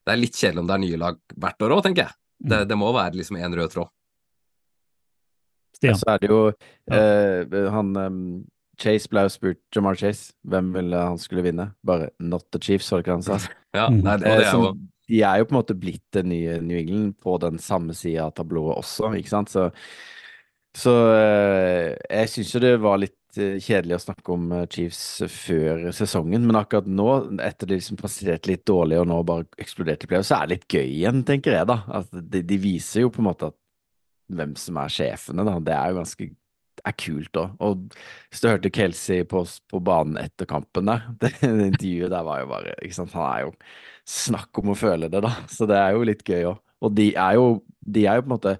Det er litt kjedelig om det er nye lag hvert år òg, tenker jeg. Det, det må være liksom én rød tråd. Stian? Så er det jo eh, han um, Chase ble jo spurt, Jamar Chase, hvem ville han skulle vinne? Bare 'not the Chiefs', var det ikke han sa? Ja, Mm. nei, Eh, det er jo som- de er jo på en måte blitt det nye New England på den samme sida av tablået også, ikke sant? Så, så eh, jeg syns jo det var litt eh, kjedelig å snakke om eh, Chiefs før sesongen, men akkurat nå, etter de liksom presterte litt dårlig og nå bare eksploderte i playoff, så er det litt gøy igjen, tenker jeg da. At de, de viser jo på en måte at hvem som er sjefene, da. Det er jo ganske er kult òg. Og hvis du hørte Kelsey på, på banen etter kampen der, det, det intervjuet der var jo bare ikke sant? Han er jo Snakk om å føle det, da. Så det er jo litt gøy òg. Og de er jo De er jo på en måte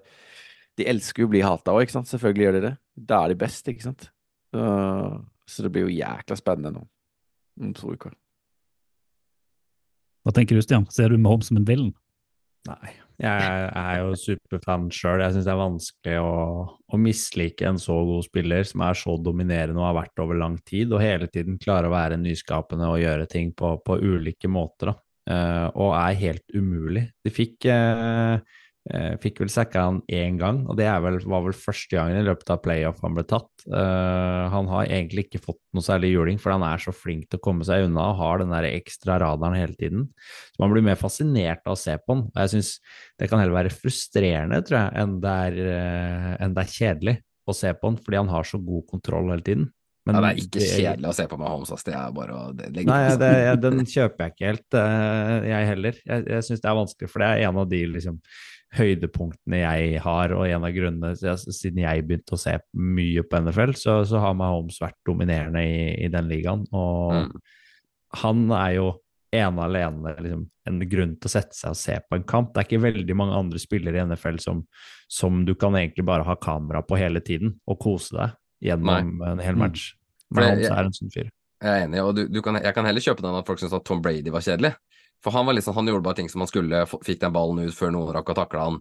De elsker jo å bli hata òg, ikke sant. Selvfølgelig gjør de det. Da er de best, ikke sant. Så, så det blir jo jækla spennende nå om to uker. Hva tenker du, Stian? Ser du Mahomes som en villain? Nei. Jeg er jo superfan sjøl. Jeg syns det er vanskelig å, å mislike en så god spiller som er så dominerende og har vært over lang tid, og hele tiden klarer å være nyskapende og gjøre ting på, på ulike måter. da. Eh, og er helt umulig. De fikk, eh, eh, fikk vel sacka han én gang, og det vel, var vel første gangen i løpet av playoff han ble tatt. Han har egentlig ikke fått noe særlig juling, for han er så flink til å komme seg unna og har den der ekstra radaren hele tiden. Så man blir mer fascinert av å se på han. Og jeg syns det kan heller være frustrerende, tror jeg, enn det er, enn det er kjedelig å se på han, fordi han har så god kontroll hele tiden. Men ja, Det er ikke kjedelig å se på Mahomes, ass. Det er bare å legge Nei, det, jeg, den kjøper jeg ikke helt, eh, jeg heller. Jeg, jeg syns det er vanskelig, for det er en av de liksom, høydepunktene jeg har, og en av grunnene siden jeg begynte å se mye på NFL, så, så har Mahomes vært dominerende i, i den ligaen. Og Mm. han er jo ene og alene liksom, en grunn til å sette seg og se på en kamp. Det er ikke veldig mange andre spillere i NFL som, som du kan egentlig bare ha kamera på hele tiden og kose deg gjennom en hel Mm. match. For jeg- Mahomes jeg- er en sånn fyr. Jeg er enig, og du, du kan, jeg kan heller kjøpe den at folk syns at Tom Brady var kjedelig. For han var liksom, han gjorde bare ting som han skulle, fikk den ballen ut før noen rakk å takle han,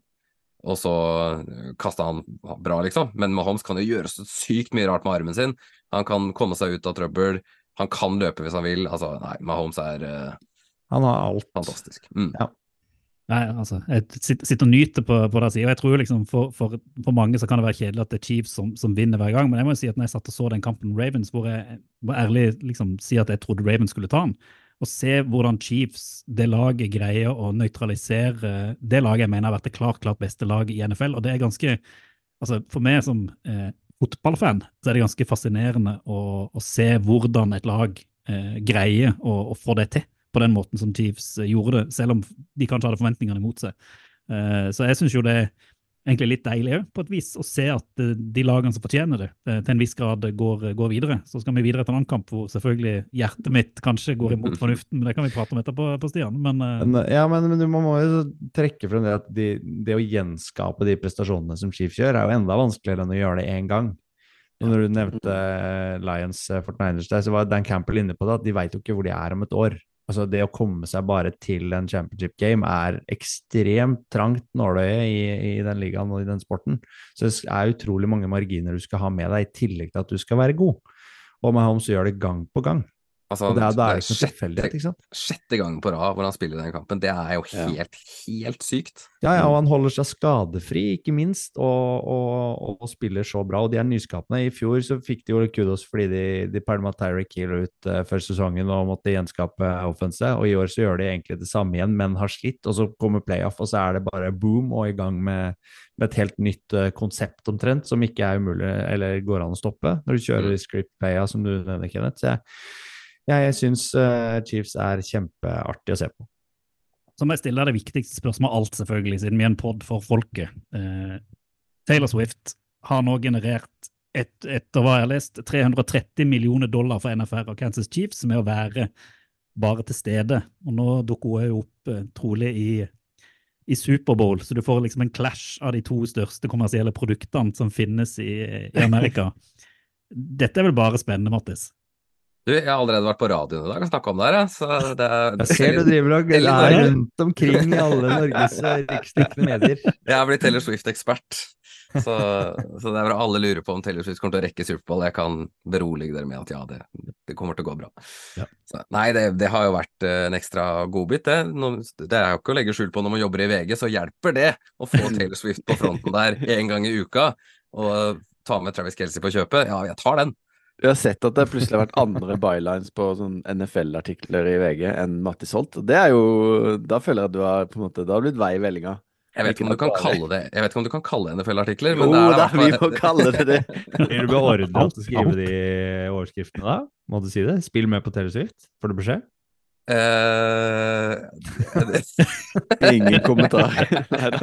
og så kasta han bra, liksom. Men Mahomes kan jo gjøre så sykt mye rart med armen sin. Han kan komme seg ut av trøbbel, han kan løpe hvis han vil. Altså, nei, Mahomes er uh, Han har alt. fantastisk. Mm. Nei, altså, jeg sitter, og nyter på, på det og Jeg tror liksom for, for, for mange så kan det være kjedelig at det er Chiefs som, som vinner hver gang, men jeg må jo si at når jeg satt og så den kampen Ravens, hvor jeg må ærlig liksom si at jeg trodde Ravens skulle ta den, og se hvordan Chiefs, det laget, greier å nøytralisere det laget jeg mener har vært det klart, klart beste laget i NFL, og det er ganske altså For meg som eh, fotballfan så er det ganske fascinerende å, å se hvordan et lag eh, greier å, å få det til på den måten som Chiefs eh, gjorde det, selv om de kanskje hadde forventningene imot seg. Eh, Så jeg syns jo det er egentlig litt deilig på et vis, å se at eh, de lagene som fortjener det, til en viss grad går, går videre. Så skal vi videre til en annen kamp hvor selvfølgelig hjertet mitt kanskje går imot fornuften, men det kan vi prate om etterpå, på Stian. Men ja, men, men man må, jo trekke frem det at de, det å gjenskape de prestasjonene som Chiefs gjør, er jo enda vanskeligere enn å gjøre det én gang. Og når du nevnte Lions Fortniners Fort der, så var Dan Campbell inne på det, at de veit jo ikke hvor de er om et år. Altså Det å komme seg bare til en championship game er ekstremt trangt nåløye i, i den ligaen og i den sporten. Så det er utrolig mange marginer du skal ha med deg, i tillegg til at du skal være god. Og Mahomes gjør det gang på gang. Altså, Og det er, det er ikke tilfeldighet, ikke sant? Sjette gangen på rad hvor han spiller den kampen. Det er jo Ja. helt, helt sykt. Ja, ja, og han holder seg skadefri, ikke minst, og, og, og spiller så bra. Og de er nyskapende. I fjor så fikk de jo kudos fordi de, de pælma Tyrick Hill ut uh, før sesongen og måtte gjenskape offense, og i år så gjør de egentlig det samme igjen, men har slitt. Og så kommer playoff, og så er det bare boom og i gang med, med et helt nytt uh, konsept omtrent, som ikke er umulig eller går an å stoppe når du kjører Mm. script playa, som du nevner, Kenneth. Så jeg, jeg, jeg syns uh, Chiefs er kjempeartig å se på. Så må jeg stille deg det viktigste spørsmålet av alt, selvfølgelig, siden vi er en pod for folket. Uh, Taylor Swift har nå generert, et, etter hva jeg har lest, 330 millioner dollar for NFR og Kansas Chiefs med å være bare til stede. Og nå dukker hun opp uh, trolig i, i Superbowl, så du får liksom en clash av de to største kommersielle produktene som finnes i, i Amerika. Dette er vel bare spennende, Mattis? Du, jeg har allerede vært på radioen i dag og snakka om det her, så det er Jeg ser du driver og er rundt omkring i alle Norges eh, riksdekkende medier. Jeg er blitt Taylor Swift-ekspert. Så, så det er bra alle lurer på om Taylor Swift kommer til å rekke Superbowl. Jeg kan berolige dere med at ja, det, det kommer til å gå bra. Ja. Så, nei, det, det har jo vært eh, en ekstra godbit, det. Nå, det er jo ikke å legge skjul på når man jobber i VG, så hjelper det å få Taylor Swift på fronten der en gang i uka. Og ta med Travis Kelsey på kjøpet. Ja, jeg tar den. Vi har sett at det plutselig har vært andre bylines på sånn NFL-artikler i VG enn Mattis Holt. og Det er jo Da føler jeg at du har på en måte, det har blitt vei i vellinga. Jeg vet ikke om du kan kalle det Jeg vet ikke om du kan kalle det NFL-artikler, Jo, men det er da, vi må får kalle det det. Blir du beordra til å skrive de overskriftene da? Må du si det? Spill med på Teleswift, Får du beskjed? Uh, Ingen kommentar. Neida.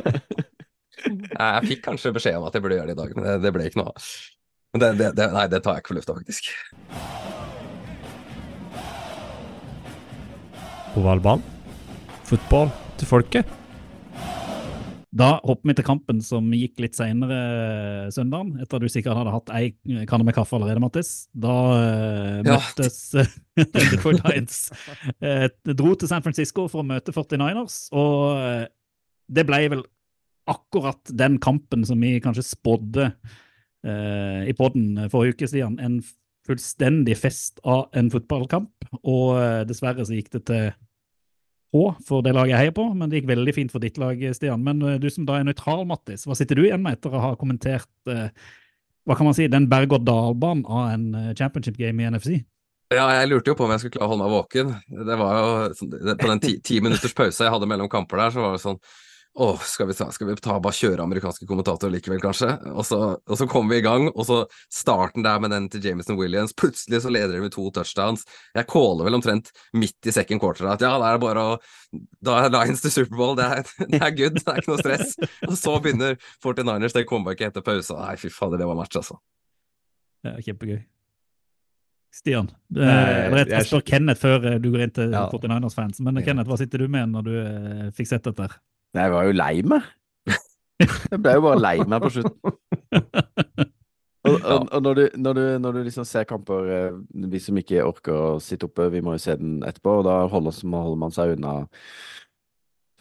Jeg fikk kanskje beskjed om at jeg burde gjøre det i dag, men det, det ble ikke noe av. Men det, det, det, nei, det tar jeg ikke for lufta, faktisk. Ovalbanen. Fotball til folket. Da hopper vi til kampen som gikk litt senere søndagen, etter at du sikkert hadde hatt ei kanne med kaffe allerede, Mattis. Da uh, møttes ja. Detroit Lions uh, dro til San Francisco for å møte 49ers, og uh, det ble vel akkurat den kampen som vi kanskje spådde eh, i podden forrige uke, Stian. En fullstendig fest av en fotballkamp, og eh, dessverre så gikk det til H for det laget jeg heier på, men det gikk veldig fint for ditt lag, Stian. Men eh, du som da er nøytral, Mattis, hva sitter du igjen med etter å ha kommentert eh, hva kan man si, den berg-og-dal-banen av en eh, championship game i NFC? Ja, jeg lurte jo på om jeg skulle klare å holde meg våken. Det var jo sånn- På den ti, ti minutters pause jeg hadde mellom kamper der, så var det sånn Åh, skal vi ta, skal vi ta bare kjøre amerikanske kommentatorer likevel, kanskje? Og så, og så kom vi i gang, og så starten der med den til Jameson Williams. Plutselig så leder de med to touchdowns. Jeg caller vel omtrent midt i second quarter at ja, da er det bare å Da er Lions til Superbowl, det er, det er good, det er ikke noe stress. Og så begynner 49ers det comebacket etter pause. Nei, fy fader, det var match, altså. Ja, kjempegøy. Stian, eh, Nei, jeg, jeg jeg- spør Kenneth før eh, du går inn til Ja. 49ers-fans. Men Ja. Kenneth, hva sitter du med når du eh, fikk sett dette? her? Nei, Jeg var jo lei meg. Jeg ble jo bare lei meg på slutten. Og, og, og når, du, når, du, når du liksom ser kamper eh, Vi som ikke orker å sitte oppe, vi må jo se den etterpå, og da holder, holder man seg unna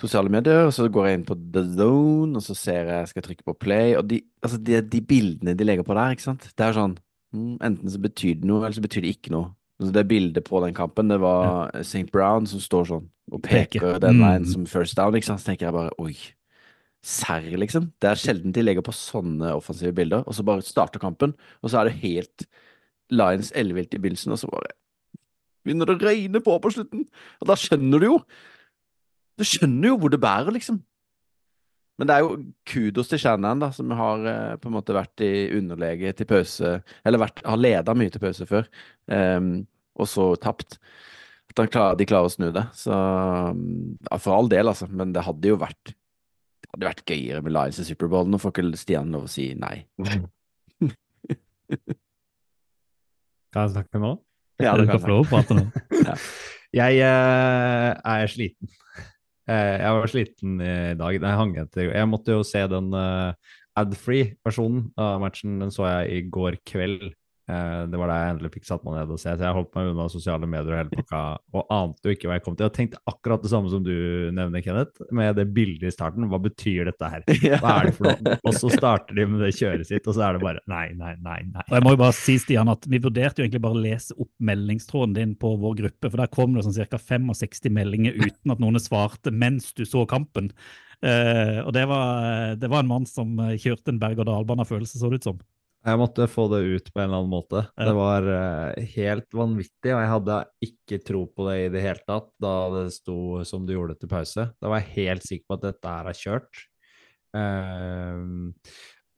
sosiale medier, og så går jeg inn på The Zone, og så ser jeg skal trykke på play, og de, altså de, de bildene de legger på der, ikke sant, det er sånn mm, Enten så betyr det noe, eller så betyr det ikke noe. Altså det bildet på den kampen, det var St. Brown som står sånn og Peker. peker den Mm. veien som first down, ikke sant, så tenker jeg bare oi. Serr, liksom. Det er sjelden de legger på sånne offensive bilder, og så bare starter kampen, og så er det helt Lions ellevilt i begynnelsen, og så bare begynner det å regne på på slutten. Og da skjønner du jo Du skjønner jo hvor det bærer, liksom. Men det er jo kudos til Shannon, da, som har eh, på en måte vært i underlege til pause, eller vært, har leda mye til pause før, um, og så tapt. At klarer, de klarer å snu det. Så ja, for all del, altså. Men det hadde jo vært det hadde vært gøyere med Lions i Superbowl. Nå får ikke Stian lov å si nei. Kan jeg snakke nå? Ja, du det kan jeg. få lov å prate nå. Jeg eh, er sliten. Eh, jeg var sliten i dag. Jeg, hang etter. jeg måtte jo se den uh, ad-free versjonen av matchen. Den så jeg i går kveld det var da jeg endelig fikk satt meg ned og se. Så jeg holdt meg unna sosiale medier og hele pakka og ante jo ikke hva jeg kom til. Og tenkte akkurat det samme som du nevner, Kenneth, med det bildet i starten. Hva betyr dette her? Hva er det for noe? Og så starter de med det kjøret sitt, og så er det bare nei, nei, nei. nei. Og jeg må jo bare si, Stian, at Vi vurderte jo egentlig bare å lese opp meldingstråden din på vår gruppe, for der kom det sånn ca. 65 meldinger uten at noen svarte mens du så kampen. Eh, og det var, det var en mann som eh, kjørte en berg-og-dal-bane av følelser, så det ut som. Jeg måtte få det ut på en eller annen måte. Ja. Det var uh, helt vanvittig, og jeg hadde ikke tro på det i det hele tatt da det sto som du gjorde til pause. Da var jeg helt sikker på at dette her er kjørt. Uh,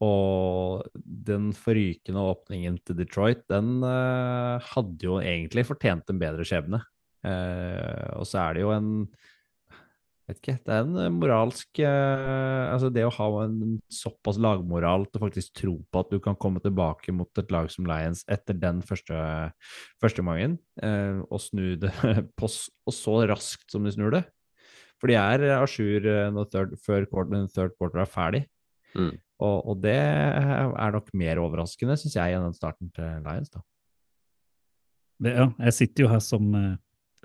og den forrykende åpningen til Detroit, den uh, hadde jo egentlig fortjent en bedre skjebne. Og så er det jo en vet ikke, det er en eh, moralsk eh, Altså det å ha en såpass lagmoral til faktisk tro på at du kan komme tilbake mot et lag som Lions etter den første, første gangen, eh, og snu det på, og så raskt som de snur det. For de er à jour før quarter, third quarter er ferdig. Mm. Og, og det er nok mer overraskende, syns jeg, enn den starten til Lions. da. Det, ja, jeg sitter jo her som, eh,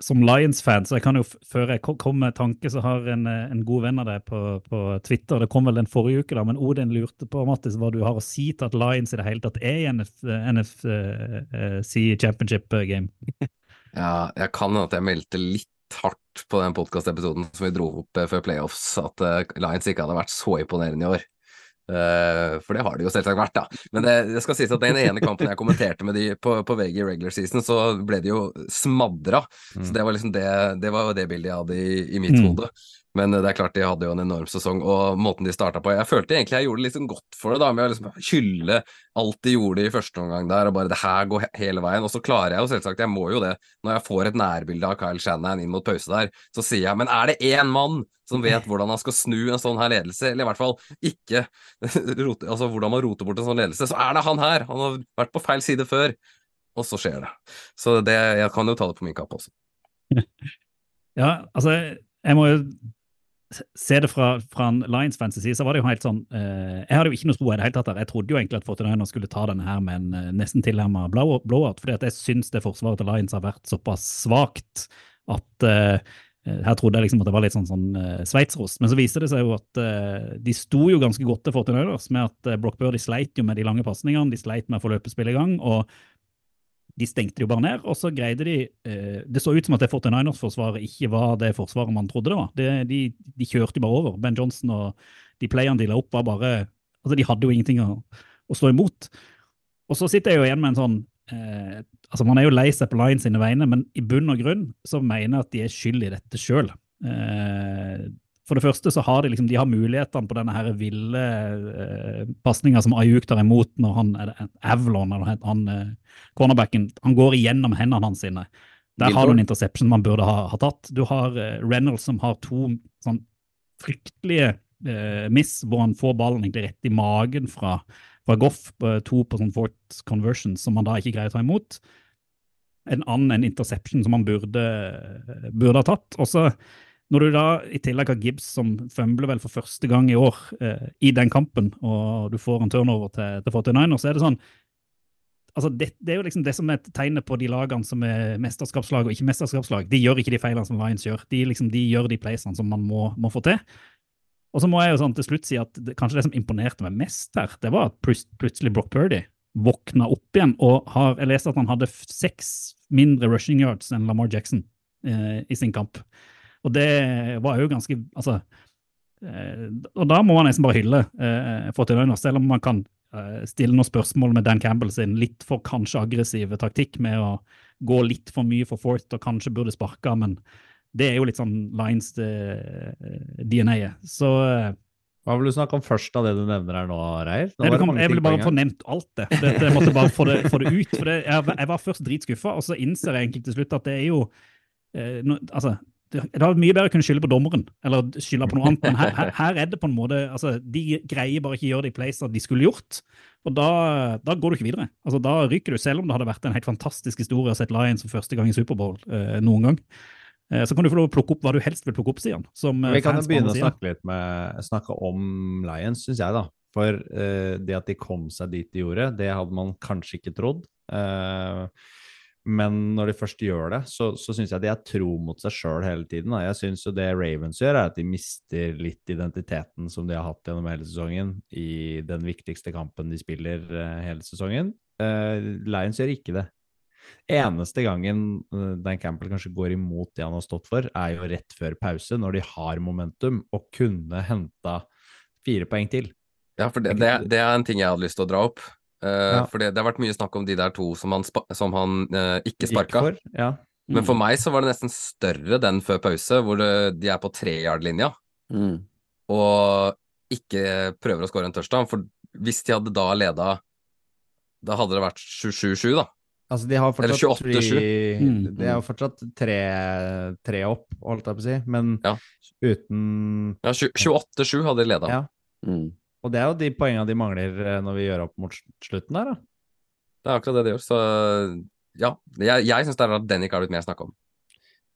som Lions-fan, så jeg kan jo, før jeg kom med tanke, så har en, eh, en god venn av deg på, på Twitter, det kom vel den forrige uke, da, men Odin lurte på Mattis, hva du har å si til at Lions i det hele tatt er i NF, NFC Championship eh, game. Ja, jeg kan hende at jeg meldte litt hardt på den podkastepisoden som vi dro opp eh, før playoffs, at eh, Lions ikke hadde vært så imponerende i år. Eh, for det har de jo selvsagt vært, da. Men det, det skal sies at den ene kampen jeg kommenterte med de på, på VG i regular season, så ble de jo smadra. Så det var liksom det, det var det bildet jeg hadde i, i mitt Mm. Men eh, det er klart de hadde jo en enorm sesong, og måten de starta på Jeg følte egentlig jeg gjorde det liksom godt for det, da, med å liksom hylle alt de gjorde i første omgang der, og bare det her går hele veien. Og så klarer jeg jo selvsagt, jeg må jo det, når jeg får et nærbilde av Kyle Shannon inn mot pause der, så sier jeg men er det én mann som vet hvordan han skal snu en sånn her ledelse, eller i hvert fall ikke rote, altså hvordan man roter bort en sånn ledelse, så er det han her! Han har vært på feil side før, og så skjer det. Så det, jeg kan jo ta det på min kappe også. Ja, altså, jeg må jo se det fra, fra Lions-fans side, så var det jo helt sånn eh, Jeg hadde jo ikke noe tro i det hele tatt der. Jeg trodde jo egentlig at 49ers skulle ta denne her med en eh, nesten tilnærma blowout, blowout, fordi at jeg syns det forsvaret til Lions har vært såpass svakt at eh, eh, her trodde jeg liksom at det var litt sånn, sånn uh, sveitserost, men så viste det seg jo at uh, de sto jo ganske godt til 49ers med at uh, Brock Birdie sleit jo med de lange pasningene, de sleit med å få løpespill i gang, og de stengte jo bare ned, og så greide de eh, Det så ut som at det 49ers-forsvaret ikke var det forsvaret man trodde det var. Det, de, de kjørte bare over. Ben Johnson og de playerne de la opp, var bare Altså, de hadde jo ingenting å, å stå imot. Og så sitter jeg jo igjen med en sånn eh, Altså, man er jo lei seg på Lions sine vegne, men i bunn og grunn så mener jeg at de er skyld i dette sjøl. Eh, for det første så har de liksom, de har mulighetene på denne her ville eh, pasninga som Ayuk tar imot når han er det Avlon, eller han, eh, cornerbacken, han går igjennom hendene hans sine. Der har du en interception man burde ha, ha tatt. Du har eh, Reynolds som har to sånn fryktelige eh, miss, hvor han får ballen egentlig rett i magen fra, fra Goff, eh, to på sånn fort conversion, som han da ikke greier å ta imot. En annen en interception som han burde, burde ha tatt. Og så når du da i tillegg har Gibbs som fumbler vel for første gang i år eh, i den kampen, og du får en turnover til, til 49 så er det sånn altså det, det er jo liksom det som er tegnet på de lagene som er mesterskapslag og ikke mesterskapslag. De gjør ikke de feilene som Lions gjør. De, liksom, de gjør de playsene som man må, må få til. Og så må jeg jo sånn til slutt si at det, kanskje det som imponerte meg mest her, det var at plutselig Brock Purdy våkna opp igjen og har Jeg leste at han hadde seks mindre rushing yards enn Lamar Jackson eh, i sin kamp. Og det var jo ganske Altså eh, Og da må man nesten bare hylle eh, 49ers, selv om man kan eh, stille noen spørsmål med Dan Campbell sin litt for kanskje aggressive taktikk med å gå litt for mye for Fort og kanskje burde sparka, men det er jo litt sånn Lines eh, DNA-et. Så Hva vil du snakke om først av det du nevner her nå, Reier? Nå Nei, kom, jeg ville bare få nevnt alt det. Det, jeg måtte bare få det, få det ut. For det, jeg, jeg var først dritskuffa, og så innser jeg egentlig til slutt at det er jo eh, no, Altså, det, hadde mye bedre å kunne skylde på dommeren, eller skylde på noe annet. Men her, her, her er det på en måte altså, De greier bare ikke å gjøre de playsene de skulle gjort. Og da, da går du ikke videre. Altså, Da ryker du, selv om det hadde vært en helt fantastisk historie å sette Lions for første gang i Superbowl eh, noen gang. Eh, så kan du få lov å plukke opp hva du helst vil plukke opp, Stian. Som eh, Vi kan jo begynne å snakke litt med, snakke om Lions, syns jeg, da. For eh, det at de kom seg dit de gjorde, det hadde man kanskje ikke trodd. Eh, men når de først gjør det, så, så syns jeg de er tro mot seg sjøl hele tiden. Da. Jeg syns jo det Ravens gjør, er at de mister litt identiteten som de har hatt gjennom hele sesongen, i den viktigste kampen de spiller uh, hele sesongen. Uh, Lions gjør ikke det. Eneste gangen uh, Dan Campbell kanskje går imot det han har stått for, er jo rett før pause, når de har momentum og kunne henta fire poeng til. Ja, for det, det, det er en ting jeg hadde lyst til å dra opp. Eh, Ja. For det, det har vært mye snakk om de der to som han, som han eh, ikke sparka. for, Ja. Men for meg så var det nesten større den før pause, hvor det, de er på treyard-linja Mm. og ikke prøver å skåre en touchdown. For hvis de hadde da leda, da hadde det vært 27-7, da. Altså, de har Eller 28-7. tre- Mm. De har fortsatt tre, tre opp, holdt jeg på å si, men Ja. uten Ja, 28-7 hadde de leda. Ja. Og det er jo de poengene de mangler eh, når vi gjør opp mot slutten der, da. Det er akkurat det de gjør. Så ja, jeg, jeg syns det er rart at den ikke har blitt mer snakka om.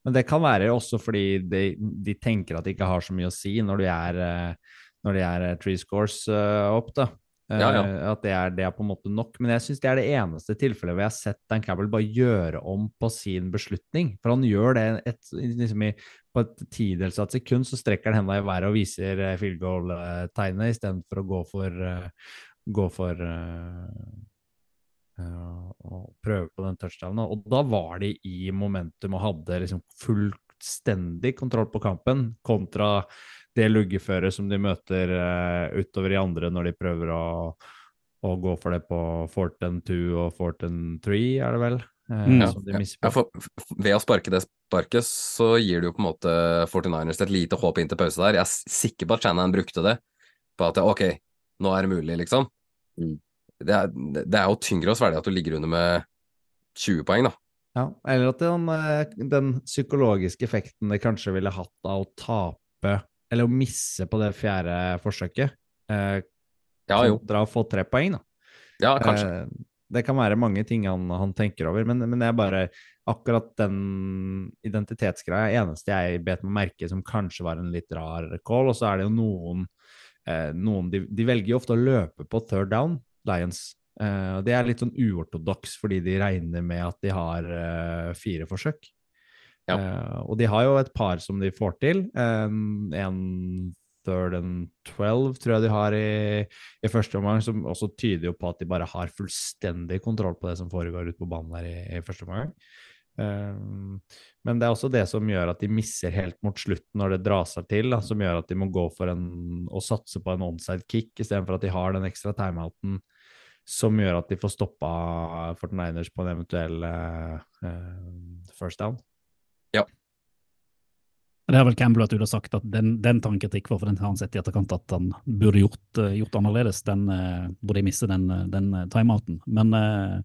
Men det kan være også fordi de, de tenker at de ikke har så mye å si når de er, eh, når de er eh, three scores opp, da. Ja, ja. At det er, det er på en måte nok. Men jeg syns det er det eneste tilfellet hvor jeg har sett Dan Cabell bare gjøre om på sin beslutning. For han gjør det et, liksom i, på et tidels av et sekund, så strekker han hendene i været og viser eh, field goal-tegnet istedenfor å gå for, eh, gå for eh, å prøve på den touchdownen. Og da var de i momentum og hadde liksom fullstendig kontroll på kampen, kontra det luggeføret som de møter utover i andre når de prøver å, å gå for det på and two og fourth and three, er det vel? Eh, Mm. Ja, for, ved å sparke det sparket, så gir du jo på en måte 49ers et lite håp inn til pause der. Jeg er sikker på at Shannon brukte det på at ok, nå er det mulig, liksom. Mm. Det, er, det er jo tyngre å svelge at du ligger under med 20 poeng, da. Ja, eller at den, eh, den psykologiske effekten det kanskje ville hatt av å tape, eller å misse på det fjerde forsøket, eh, Ja jo, kontra å få tre poeng, da. ja kanskje. Eh, det kan være mange ting han, han tenker over, men, men det er bare akkurat den identitetsgreia eneste jeg bet meg merke som kanskje var en litt rar call. Og så er det jo noen, eh, noen de, de velger jo ofte å løpe på third down, Lions. Eh, det er litt sånn uortodoks fordi de regner med at de har eh, fire forsøk. Ja. Eh, og de har jo et par som de får til. En third and twelve tror jeg de har i, i første omgang, som også tyder jo på at de bare har fullstendig kontroll på det som foregår ute på banen der i, i første omgang. Um, men det er også det som gjør at de misser helt mot slutten når det drar seg til, da, som gjør at de må gå for en, og satse på en onside kick istedenfor at de har den ekstra timeouten som gjør at de får stoppa Fortniners på en eventuell eh, first down. Det har vel Campbell vært ute og sagt at den, den tar han kritikk for, for den har han sett i etterkant at han burde gjort, eh, gjort annerledes. Den burde burde miste den, eh, den eh, timeouten. Men eh,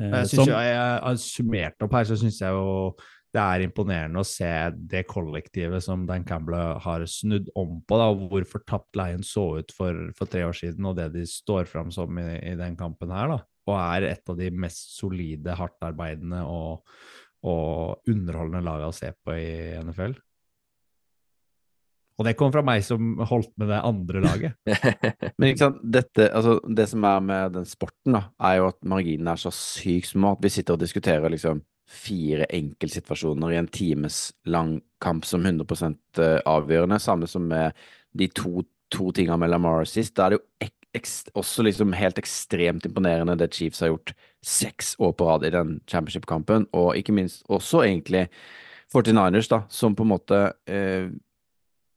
eh, Jeg som- synes jo, jeg har summert opp her, så syns jeg jo det er imponerende å se det kollektivet som Dan Campbell har snudd om på, da, hvor fortapt leien så ut for, for tre år siden, og det de står fram som i, i den kampen her. da, Og er et av de mest solide, hardtarbeidende og, og underholdende laga å se på i NFL. Og det kom fra meg som holdt med det andre laget. Men ikke sant, dette, altså, det som er med den sporten, da, er jo at marginene er så sykt små at vi sitter og diskuterer liksom fire enkeltsituasjoner i en times lang kamp som 100% avgjørende. Samme som med de to, to tingene med Lamar sist. Da er det jo ek, eks, også liksom helt ekstremt imponerende det Chiefs har gjort seks år på rad i den championship-kampen, og ikke minst også egentlig 49ers, da, som på en måte eh,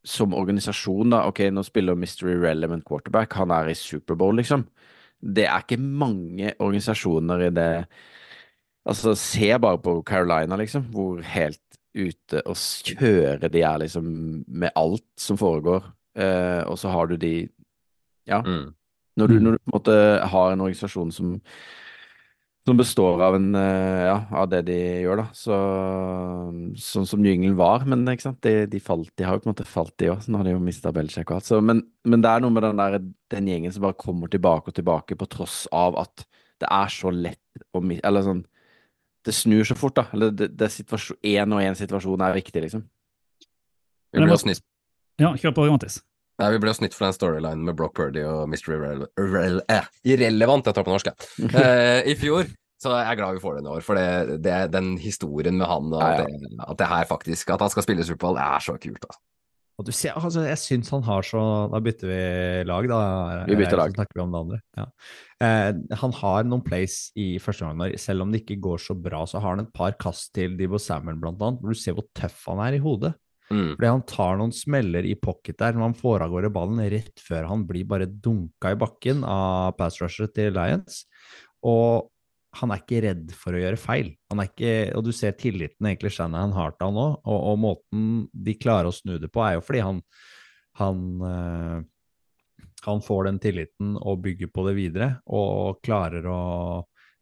som organisasjon, da, ok, nå spiller Mystery Relevant Quarterback, han er i Superbowl, liksom. Det er ikke mange organisasjoner i det Altså, se bare på Carolina, liksom, hvor helt ute og kjøre de er, liksom, med alt som foregår. Eh, og så har du de Ja, Mm. når du, Mm. når du på en måte har en organisasjon som som består av en eh, ja, av det de gjør, da. Så, sånn som New England var, men ikke sant? De, de, falt, de har jo på en måte falt, de òg. Nå har de jo mista Belichick og alt. Så, men, men det er noe med den, der, den gjengen som bare kommer tilbake og tilbake, på tross av at det er så lett å miste Eller sånn Det snur så fort, da. Eller det, det er én og én situasjon er viktig, liksom. Vi Men ble det Ja, kjør på, Mattis. Nei, vi ble jo snytt for den storylinen med Brock Purdy og Mr. Irrele irrele eh, Irrelevant, jeg tar på norsk, jeg. Eh, I fjor Så jeg er glad vi får det i år, for det, det, den historien med han og Ja, ja. Det, at det her faktisk At han skal spille Superbowl, det er så kult. Altså. Og du ser, altså, jeg syns han har så Da bytter vi lag, da. Vi bytter lag. Så snakker vi om det andre. Ja. Eh, han har noen plays i første omgang, selv om det ikke går så bra, så har han et par kast til Divo Samuel, blant annet, hvor du ser hvor tøff han er i hodet. Mm. Fordi han tar noen smeller i pocket der når han får av gårde ballen rett før han blir bare dunka i bakken av pass rusher til Lions. Og han er ikke redd for å gjøre feil. Ikke, og du ser tilliten egentlig Shanahan har til han nå, og, og måten de klarer å snu det på, er jo fordi han han, øh, han får den tilliten og bygger på det videre, og klarer å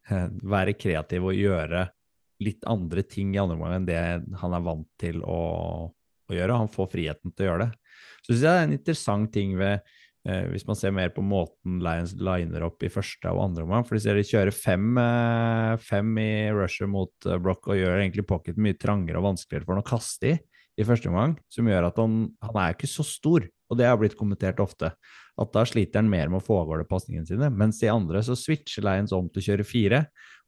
eh, være kreativ og gjøre litt andre ting i andre omgang enn det han er vant til å, å gjøre. Han får friheten til å gjøre det. Så synes jeg det er en interessant ting ved eh, hvis man ser mer på måten Lions liner opp i første og andre omgang. For de ser de kjører fem, eh, fem i rusher mot eh, Brock og gjør egentlig pocket mye trangere og vanskeligere for han å kaste i i første omgang, som gjør at han, han er ikke så stor, og det har blitt kommentert ofte. At da sliter han mer med å få av gårde pasningene sine, mens i andre så switcher Lions om til å kjøre fire,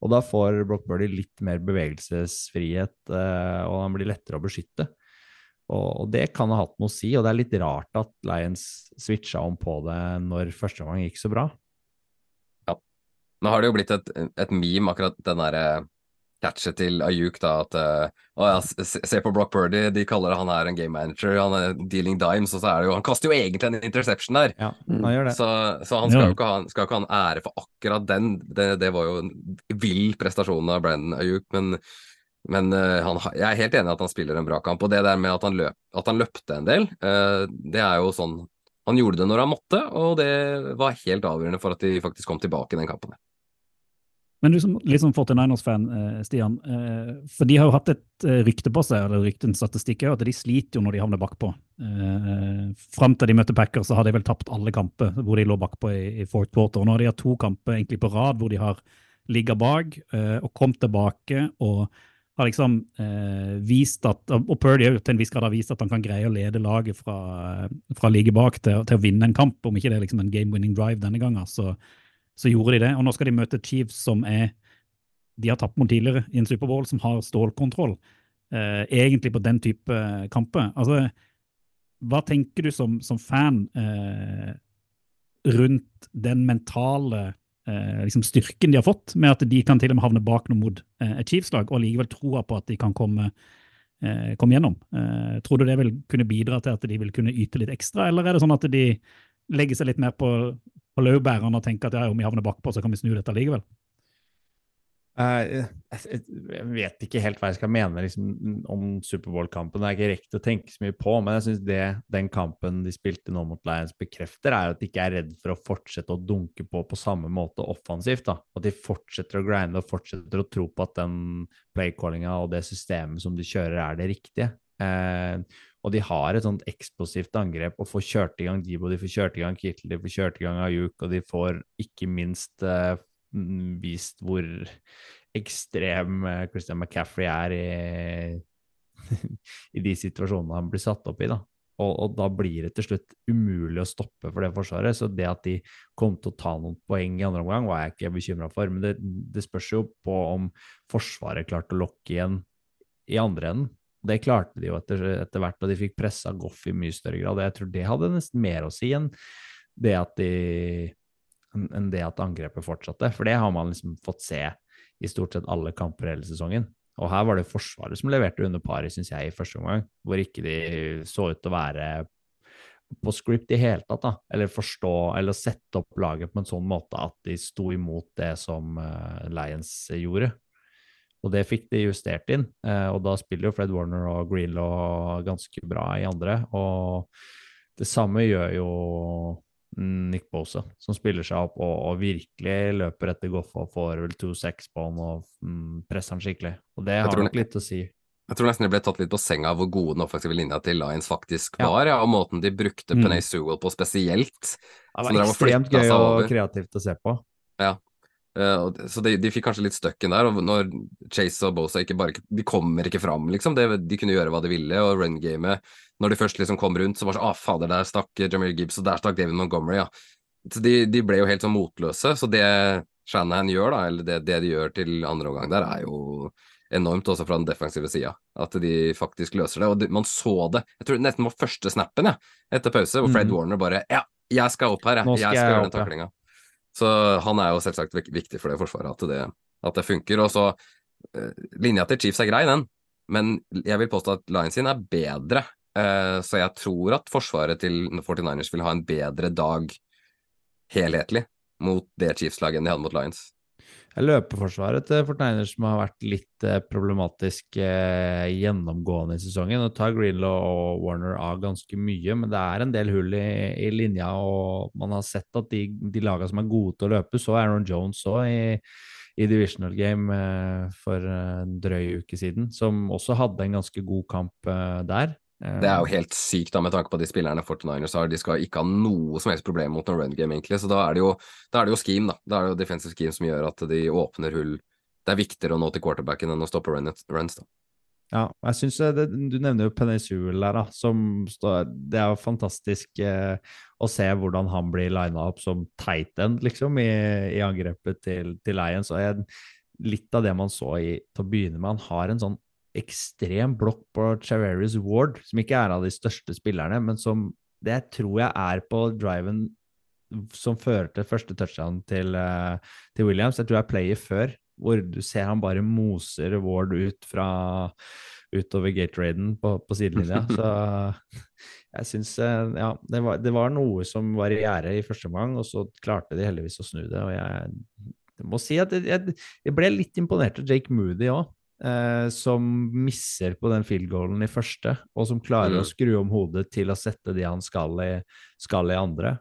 og da får Brock Birdie litt mer bevegelsesfrihet, eh, og han blir lettere å beskytte. Og, og det kan ha hatt noe å si, og det er litt rart at Lions switcha om på det når første gang gikk så bra. Ja. Nå har det jo blitt et, et meme, akkurat den derre catchet til Ayuk, da, at eh, å ja, se, se på Brock Purdy, de kaller han her en game manager, han er dealing dimes, og så er det jo Han kaster jo egentlig en interception der. Ja, han gjør det. Så, så han skal jo ikke ha, skal ikke ha en ære for akkurat den. Det, det var jo en vill prestasjon av Brandon Ayuk, men, men eh, han, jeg er helt enig i at han spiller en bra kamp. Og det der med at han, løp, at han løpte en del, eh, det er jo sånn Han gjorde det når han måtte, og det var helt avgjørende for at de faktisk kom tilbake i den kampen. Men du som sånn 49ers-fan, eh, Stian. For de har jo hatt et rykte på seg, eller rykte en statistikk òg, at de sliter jo når de havner bakpå. Fram til de møtte Packers, så har de vel tapt alle kamper hvor de lå bakpå i, i fourth quarter. Og nå har de hatt to kamper egentlig på rad hvor de har ligget bak og kommet tilbake og har liksom eh, vist at Og Purdy har til en viss grad har vist at han kan greie å lede laget fra, fra like bak til, til å vinne en kamp, om ikke det er liksom en game-winning drive denne gangen. så så gjorde de det. Og nå skal de møte Chiefs, som er de har tapt mot tidligere i en Superbowl, som har stålkontroll. Eh, egentlig på den type eh, kamper. Altså, hva tenker du som, som fan eh, rundt den mentale eh, liksom styrken de har fått, med at de kan til og med havne bak noe mot eh, et Chiefs-lag, og likevel troa på at de kan komme, eh, komme gjennom? Eh, tror du det vil kunne bidra til at de vil kunne yte litt ekstra, eller er det sånn at de legger seg litt mer på, på laurbærene og tenker at ja, om vi havner bakpå, så kan vi snu dette likevel? Eh, jeg jeg vet ikke helt hva jeg skal mene liksom, om Superbowl-kampen. Det er ikke riktig å tenke så mye på, men jeg syns den kampen de spilte nå mot Lions bekrefter, er at de ikke er redd for å fortsette å dunke på på samme måte offensivt. da. At de fortsetter å grinde og fortsetter å tro på at den playcallinga og det systemet som de kjører, er det riktige. Eh, og de har et sånt eksplosivt angrep og får kjørt i gang Debo, de får kjørt i gang Kittel, de får kjørt i gang Ayuk, og de får ikke minst eh, vist hvor ekstrem eh, Christian McCaffrey er i, i de situasjonene han blir satt opp i. da. Og, og da blir det til slutt umulig å stoppe for det forsvaret. Så det at de kom til å ta noen poeng i andre omgang, var jeg ikke bekymra for. Men det, det spørs jo på om Forsvaret klarte å lokke igjen i andre enden. Det klarte de jo etter, etter hvert, og de fikk pressa Goff i mye større grad. Jeg tror det hadde nesten mer å si enn det at de enn det at angrepet fortsatte. For det har man liksom fått se i stort sett alle kamper hele sesongen. Og her var det Forsvaret som leverte under paret, syns jeg, i første omgang. Hvor ikke de så ut til å være på script i hele tatt, da. Eller forstå, eller sette opp laget på en sånn måte at de sto imot det som eh, Lions gjorde. Og det fikk de justert inn, eh, og da spiller jo Fred Warner og Greenlaw ganske bra i andre. Og det samme gjør jo Nick Bosa, som spiller seg opp og, og virkelig løper etter Goff og får vel 2-6 på han og mm, presser han skikkelig. Og det har nok litt å si. Jeg tror nesten de ble tatt litt på senga hvor gode den offensive linja til Lions faktisk var, ja, og måten de brukte Mm. Penay Sewell på spesielt. Det var ekstremt gøy og kreativt å se på. Eh, det- så de, de fikk kanskje litt støkken der, og når Chase og Bosa ikke bare De kommer ikke fram, liksom. De, de kunne gjøre hva de ville, og run-gamet Når de først liksom kom rundt, så var det sånn Å, fader, der stakk Jameer Gibbs, og der stakk David Montgomery, ja. Så de, de ble jo helt sånn motløse, så det Shanahan gjør, da, eller det, det de gjør til andre omgang der, er jo enormt også fra den defensive sida. At de faktisk løser det. Og de, man så det. Jeg tror nesten var første snappen ja, etter pause, hvor Fred Mm. Warner bare Ja, jeg skal opp her, jeg. Nå Jeg skal skal jeg gjøre den taklinga. ja. Så han er jo selvsagt viktig for det forsvaret, at det, at det funker. Og så eh, Linja til Chiefs er grei, den, men jeg vil påstå at Lions sin er bedre. Eh, så jeg tror at forsvaret til 49ers vil ha en bedre dag helhetlig mot det Chiefs-laget enn de hadde mot Lions. Løpeforsvaret til Fortniners som har vært litt eh, problematisk eh, gjennomgående i sesongen. Og tar Greenlaw og Warner av ganske mye, men det er en del hull i, i linja. Og man har sett at de, de lagene som er gode til å løpe, så Aaron Jones òg i, i divisional game eh, for en drøy uke siden, som også hadde en ganske god kamp der. Eh, Det er jo helt sykt da, med tanke på de spillerne 49ers har. De skal ikke ha noe som helst problem mot noen run game, egentlig. Så da er det jo, da det jo scheme, da. Da er det jo defensive scheme som gjør at de åpner hull. Det er viktigere å nå til quarterbacken enn å stoppe run runs, da. Ja, jeg synes eh, det, Du nevner jo Penesul der, da. Som står, det er jo fantastisk eh, å se hvordan han blir lina opp som tight end, liksom, i, i angrepet til, til Lions. Og jeg, litt av det man så i til å begynne med, han har en sånn ekstrem blokk på Chaveris Ward, som ikke er av de største spillerne, men som det tror jeg er på driven som fører til første touchdown til, eh, til Williams. Jeg tror jeg player før, hvor du ser han bare moser Ward ut fra utover Gateraden på, på sidelinja. Så jeg syns eh, ja, det var, det var noe som var i gjære i første omgang, og så klarte de heldigvis å snu det. Og jeg, jeg må si at jeg, jeg, jeg ble litt imponert av Jake Moody òg. Eh, som misser på den field goalen i første, og som klarer Mm. å skru om hodet til å sette de han skal i, skal i andre.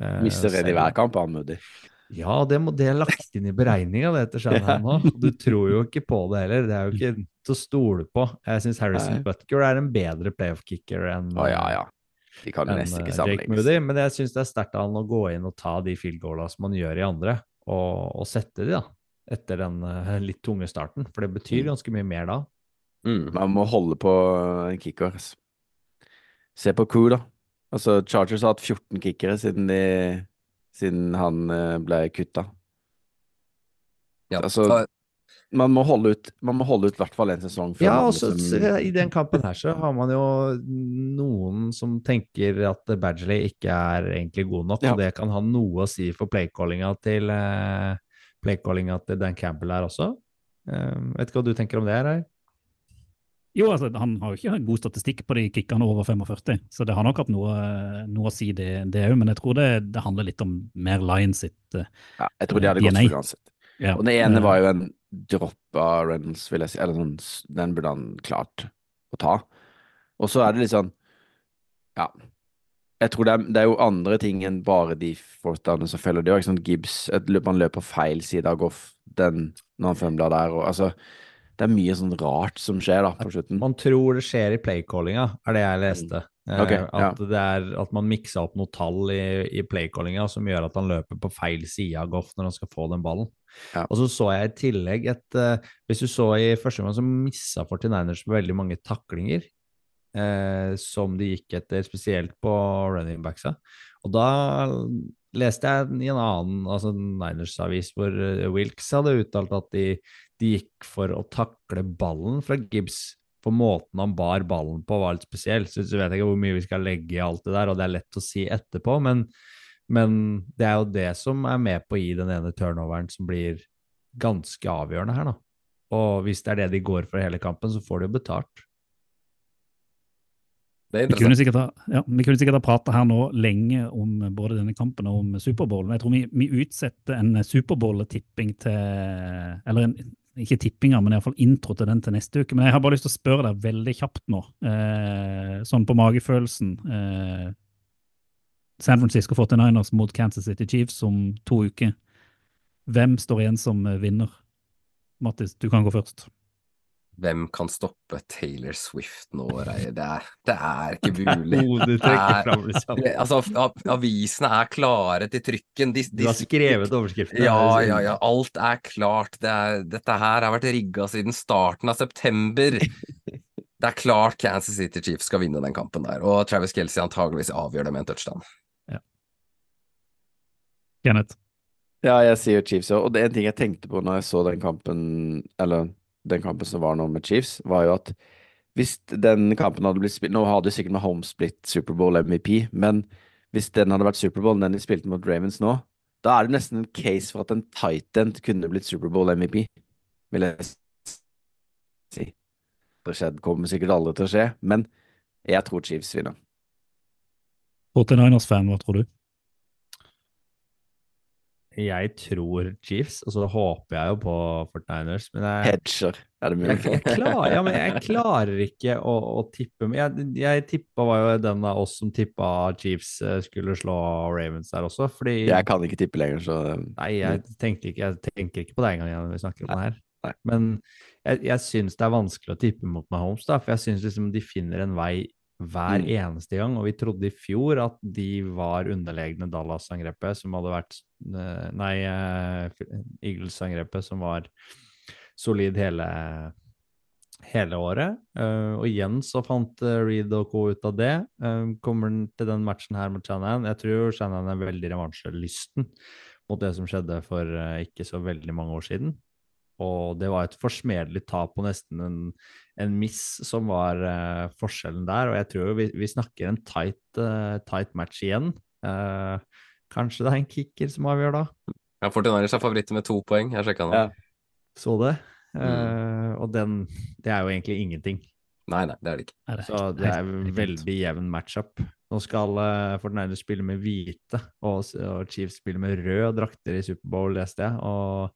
Eh, Mister redd i hver kamp, han Moody. ja, det, må, det er lagt inn i beregninga, det til Shanahan nå. Du tror jo ikke på det heller. Det er jo ikke til å stole på. Jeg syns Harrison Nei. Butker er en bedre playoff-kicker enn oh, ja, ja. De kan enn, nesten eh, ikke Jake. Moody, men jeg syns det er sterkt av han å gå inn og ta de field goala som han gjør i andre, og, og sette de, da. Etter den eh, litt tunge starten. For det betyr ganske mye mer da. Mm. Man må holde på en kicker. Se på Crew, da. Altså, Chargers har hatt 14 kickere siden, de, siden han eh, ble kutta. Ja. Altså, så- Man må holde ut Man må holde ut i hvert fall en sesong. Ja, man altså, liksom- I den kampen her så har man jo noen som tenker at Badgley ikke er egentlig god nok, Ja. og det kan ha noe å si for playcallinga til, eh, playcallinga til Dan Campbell her også. Eh, vet ikke hva du tenker om det her? Jo, altså, han har jo ikke god statistikk på de kickene over 45, så det har nok hatt noe, noe å si, det òg. Men jeg tror det, det handler litt om mer Lions sitt uh, ja, Jeg tror de hadde gått DNA. for uansett. ja. Og den ene Eh, var jo en dropp av Reynolds, vil jeg si. Eller sånn, den burde han klart å ta. Og så er det litt sånn Ja. Jeg tror det er, det er jo andre ting enn bare de forstandene som følger. Det er jo ikke sånn Gibbs løp, Han løper feil side av Goff den, når han fømler der. Og, altså, det er mye sånn rart som skjer da på slutten. Man tror det skjer i playcallinga, er det jeg leste. Eh, at, ja. at, det er, at man miksa opp noe tall i, i playcallinga som gjør at han løper på feil side av Goff når han skal få den ballen. Ja. Og så så jeg i tillegg et uh, Hvis du så i første gang, så missa 49ers veldig mange taklinger eh, som de gikk etter, spesielt på running backsa. Og da leste jeg i en annen altså Niners-avis hvor Wilks Wilkes hadde uttalt at de, de gikk for å takle ballen fra Gibbs. For måten han bar ballen på var litt spesiell. Så jeg vet ikke hvor mye vi skal legge i alt det der, og det er lett å si etterpå, men, men det er jo det som er med på å gi den ene turnoveren som blir ganske avgjørende her, da. Og hvis det er det de går for hele kampen, så får de jo betalt. Vi kunne sikkert ha, ja, sikkert ha prata her nå lenge om både denne kampen og om Superbowl. Jeg tror vi, vi utsetter en Superbowl-tipping til Eller en, ikke tippinger, men iallfall intro til den til neste uke. Men jeg har bare lyst til å spørre deg veldig kjapt nå, eh, sånn på magefølelsen. Eh, San Francisco 49ers mot Kansas City Chiefs om to uker. Hvem står igjen som vinner? Mattis, du kan gå først. Hvem kan stoppe Taylor Swift nå, Reie? Det, er- det er ikke mulig. Det er- liksom. Det- Altså, avisene er klare til trykken. De, Du har skrevet overskriften? Ja, ja, ja. Alt er klart. Det er, dette her har vært rigga siden starten av september. Det er klart Kansas City Chiefs skal vinne den kampen der, og Travis Kelsey antageligvis avgjør det med en touchdown. Kenneth? Ja, jeg sier Chiefs òg. Og det er en ting jeg tenkte på når jeg så den kampen, eller den kampen som var nå med Chiefs, var jo at hvis den kampen hadde blitt spilt Nå hadde jo sikkert Holmes blitt Superbowl MVP, men hvis den hadde vært Superbowl, den de spilte mot Ravens nå, da er det nesten en case for at en tight end kunne blitt Superbowl MVP, vil jeg si. Det skjedde, kommer sikkert aldri til å skje, men jeg tror Chiefs vinner. 49ers-fan, hva tror du? Jeg tror Chiefs, og så håper jeg jo på Fortniners, men jeg, Hedger, er det mulig? jeg, jeg, klarer, ja, men jeg klarer ikke å, å tippe. Men jeg, jeg tippa var jo den av oss som tippa Chiefs eh, skulle slå Ravens der også, fordi Jeg kan ikke tippe lenger, så Nei, jeg tenker ikke, tenker ikke på det engang når vi snakker om det her. nei. Men jeg, jeg syns det er vanskelig å tippe mot Mahomes, da, for jeg syns liksom de finner en vei hver Mm. eneste gang. Og vi trodde i fjor at de var underlegne Dallas-angrepet, som hadde vært eh, Nei, eh, Eagles-angrepet, som var solid hele, hele året. Eh, og igjen så fant Reed og co. ut av det. Kommer den til den matchen her mot Shannon? Jeg tror Shannon er veldig revansjelysten mot det som skjedde for ikke så veldig mange år siden. Og det var et forsmedelig tap på nesten en, en miss som var uh, forskjellen der. Og jeg tror vi, vi snakker en tight, uh, tight match igjen. Uh, kanskje det er en kicker som avgjør da. Ja, 49ers er favoritter med to poeng. Jeg sjekka nå. Ja. Så det. Mm. Eh, og den Det er jo egentlig ingenting. Nei, nei, det er det ikke. Er det Så det er en veldig jevn matchup. Nå skal uh, Fortnite spille med hvite, og, og Chiefs spille med røde drakter i Superbowl, leste jeg. Og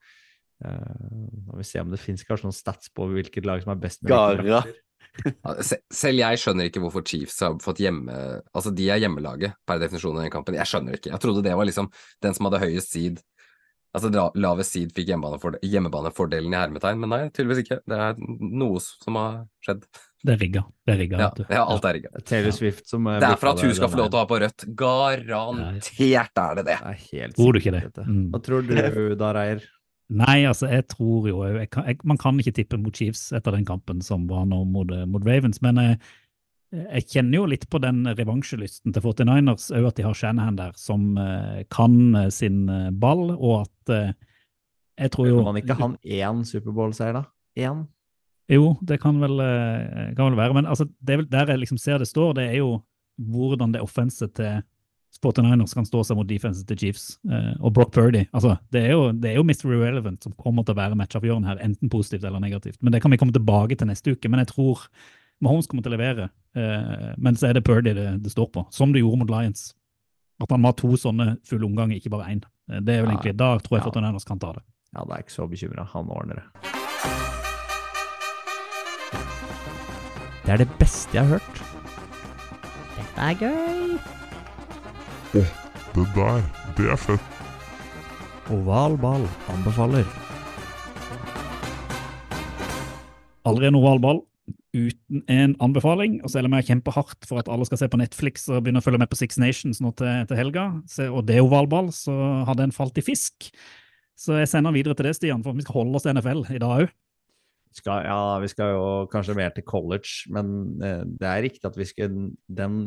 uh, vi se om det fins kanskje noen stats på hvilket lag som er best med. Ja, Selv jeg skjønner ikke hvorfor Chiefs har fått hjemme Altså, de er hjemmelaget per definisjon i den kampen. Jeg skjønner ikke. Jeg trodde det var liksom den som hadde høyest seed. Altså lavest seed fikk hjemmebaneforde- hjemmebanefordelen i hermetegn, men nei, tydeligvis ikke. Det er noe som har skjedd. Det er rigga. Det er rigga. Ja, ja alt er rigga. Taylor Swift som uh, Det er for at hun skal få lov til å ha på rødt. Garantert er det det. Det er helt Tror du ikke det? Mm. Hva tror du da, Reier? Nei, altså, jeg tror jo jeg kan, jeg, Man kan ikke tippe mot Chiefs etter den kampen som var nå mot, eh, mot Ravens, men jeg, jeg kjenner jo litt på den revansjelysten til 49ers, òg at de har Shanahan der, som eh, kan eh, sin eh, ball, og at eh, jeg tror jo Kan man ikke han én Superbowl-seier, da? Én? Jo, det kan vel, eh, kan vel være, men altså, det vel der jeg liksom ser det står, det er jo hvordan det offenset til 49ers kan stå seg mot defensen til Chiefs. Eh, og Brock Purdy. Altså, det er jo, det er jo Mr. Irrelevant som kommer til å være matchavgjørende her, enten positivt eller negativt. Men det kan vi komme tilbake til neste uke. Men jeg tror Mahomes kommer til å levere, eh, men så er det Purdy det, det står på, som det gjorde mot Lions. At han var to sånne fulle omganger, ikke bare én. Eh, Det er vel Ja, egentlig, Da tror jeg ja. 49ers kan ta det. Ja, det er ikke så bekymra. Han ordner det. Det er det beste jeg har hørt. Dette er gøy. Det der, det er fett. Oval ball anbefaler. Aldri en ovalball uten en anbefaling. Og selv om jeg kjemper hardt for at alle skal se på Netflix og begynne å følge med på Six Nations nå til, til helga, se, og det er ovalball, så har den falt i fisk. Så jeg sender videre til det, Stian, for vi skal holde oss til NFL i dag òg. Ja, vi skal jo kanskje mer til college, men eh, det er riktig at vi skal den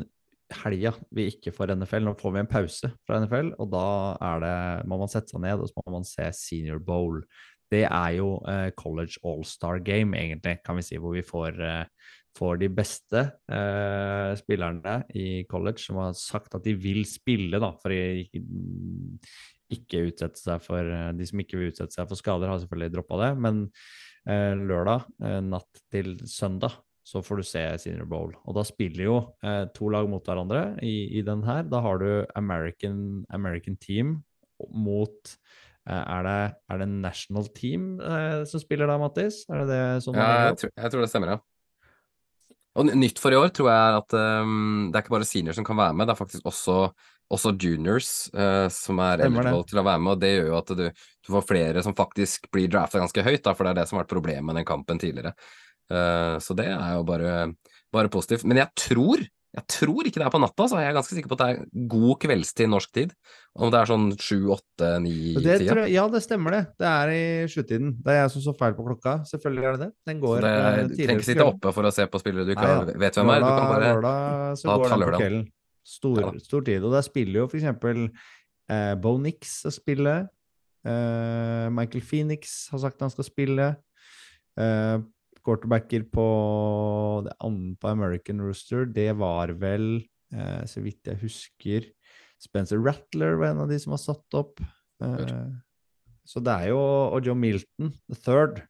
helga vi ikke får NFL. Nå får vi en pause fra NFL, og da er det, må man sette seg ned og så må man se Senior Bowl. Det er jo eh, college all-star game, egentlig, kan vi si, hvor vi får, eh, får de beste eh, spillerne i college som har sagt at de vil spille, da, for ikke, ikke utsette seg for eh, De som ikke vil utsette seg for skader, har selvfølgelig droppa det, men eh, lørdag eh, natt til søndag så får du se Senior Bowl. Og da spiller jo eh, to lag mot hverandre i, i den her. Da har du American, American Team mot eh, er, det, er det National Team eh, som spiller da, Mattis? Er det det som Ja, jeg tror, jeg tror det stemmer, ja. Og nytt for i år tror jeg er at um, det er ikke bare senior som kan være med, det er faktisk også, også juniors uh, som er eligible til å være med, og det gjør jo at du, du får flere som faktisk blir drafta ganske høyt, da, for det er det som har vært problemet med den kampen tidligere. Eh, så det er jo bare, bare positivt. Men jeg tror, jeg tror ikke det er på natta, så jeg er ganske sikker på at det er god kveldstid norsk tid. Om det er sånn sju, åtte, tror jeg, ja, det stemmer det. Det er i sluttiden. Det er jeg som så feil på klokka. Selvfølgelig er det det. Den går det, eh, du trenger ikke sitte oppe for å se på spillere du ikke ja. vet hvem er. Du kan bare lørdag så ta- går ta den på kvelden. Stor, Ja stor tid. Og der spiller jo for eksempel eh, Bo Nix å spille. Eh, Michael Phoenix har sagt han skal spille. Eh, quarterbacker på det andre American Rooster, det var vel, eh, så vidt jeg husker, Spencer Rattler var en av de som var satt opp. Eh, så det er jo Og Joe Milton, the third,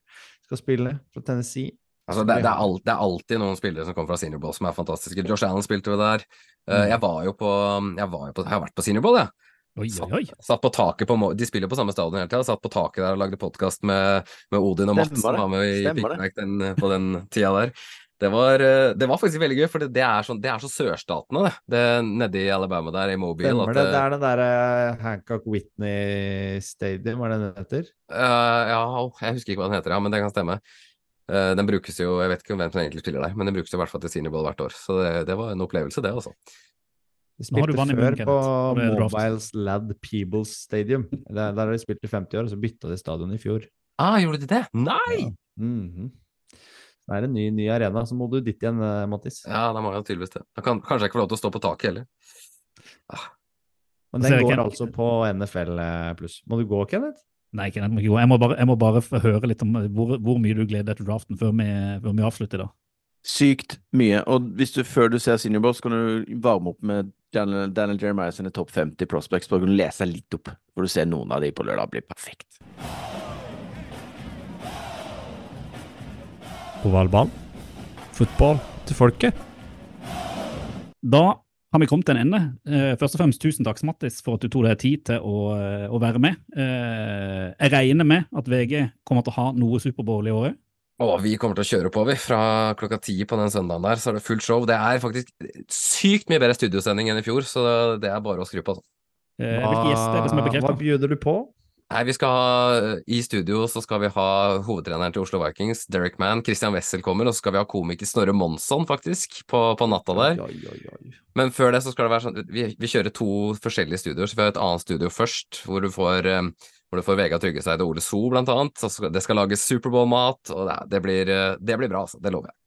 skal spille fra Tennessee. Altså, det, det, er alt, det er alltid noen spillere som kommer fra Senior Bowl som er fantastiske. Josh Allen spilte jo der. Mm. jeg var jo på Jeg, var jo på, jeg har vært på Senior Bowl, jeg. Oi, oi, oi. Satt på taket på De spiller på samme stadion hele tida. Satt på taket der og lagde podkast med, med Odin og Stemmer Mats, som var med i Stemmer det. Den, på den tida der. Det var, eh, det var faktisk veldig gøy, for det, det, er, sånn, det er så sørstatene, det. det. Nedi i Alabama der, i Mobile. Stemmer at det? Det er den derre Hancock Whitney Stadium, hva er det den heter? Uh, ja, jeg husker ikke hva den heter, ja, men det kan stemme. Uh, den brukes jo, jeg vet ikke hvem som egentlig spiller der, men den brukes jo i hvert fall til Senior Bowl hvert år. Så det, det var en opplevelse, det, altså. De spilte før på. Mobiles Lad Peebles Stadium. Der, der har de spilt i 50 år, og så bytta de stadion i fjor. Ah, gjorde de det? Nei! Mhm. Det er en ny, ny arena, så må du dit igjen, eh, Mattis. Ja, da må jeg tydeligvis det. Da kan, kanskje jeg ikke får lov til å stå på taket heller. Men den går ikke- altså på NFL eh, pluss. Må du gå, Kenneth? Nei, Kenneth, må ikke gå. jeg må bare, jeg må bare høre litt om hvor, hvor mye du gleder deg til draften før vi, før vi avslutter da. Sykt mye. Og hvis du før du ser Senior Boss, kan du varme opp med Daniel, Daniel Jeremiah sine topp 50 prospects. Bare kan du lese litt opp, for du ser noen av de på lørdag blir perfekt. Ovalball. Fotball til folket. Da har vi kommet til en ende. Eh, først og fremst tusen takk, Mattis, for at du tok deg tid til å, eh, å være med. Eh, jeg regner med at VG kommer til å ha noe Superbowl i året. Og vi kommer til å kjøre på, vi. Fra klokka ti på den søndagen der, så er det fullt show. Det er faktisk sykt mye bedre studiosending enn i fjor, så det er bare å skru på. Altså. Eh, hvilke gjester er det som er Hva bjuder du på? Nei, vi skal ha I studio så skal vi ha hovedtreneren til Oslo Vikings, Derek Mann. Christian Wessel kommer, og så skal vi ha komiker Snorre Monsson, faktisk, på, på natta der. Oi, oi, oi. Men før det så skal det være sånn Vi, vi kjører to forskjellige studioer. Så vi har et annet studio først, hvor du får, eh, hvor du får Vegard Tryggeseid og Ole So, blant annet. Det skal lages Superbowl-mat, og det, blir, eh, det blir bra, altså. Det lover jeg.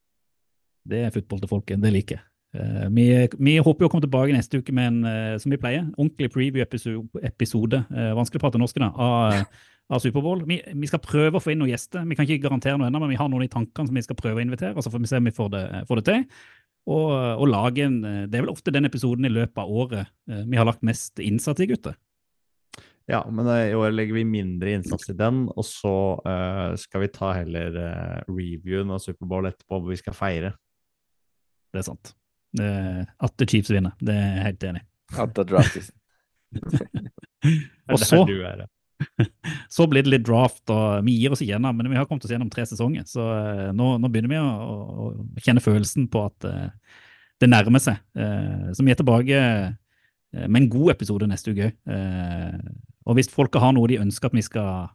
Det er fotball til folket, det liker jeg. Eh, vi, vi håper jo å komme tilbake neste uke med en, eh, som vi pleier, ordentlig preview-episode, vanskelig å prate norsk da, av, av Superbowl. Vi, vi skal prøve å få inn noen gjester. Vi kan ikke garantere noe ennå, men vi har noen i tankene som vi skal prøve å invitere, og så får vi se om vi får det, får det til. Og, og lage en, Det er vel ofte den episoden i løpet av året vi har lagt mest innsats i, gutter. Ja, men eh, i år legger vi mindre innsats i den, og så uh, skal vi ta heller uh, reviewen av Superbowl etterpå, hvor vi skal feire. Det er sant. Uh, at The Chiefs vinner, det er jeg helt enig i. At det draftes. Og så, så blir det litt draft, og vi gir oss ikke ennå, men vi har kommet oss gjennom tre sesonger, så nå, nå begynner vi å, å, å kjenne følelsen på at uh, det nærmer seg. Uh, så vi er tilbake uh, med en god episode neste uke. Eh, og hvis folk har noe de ønsker at vi skal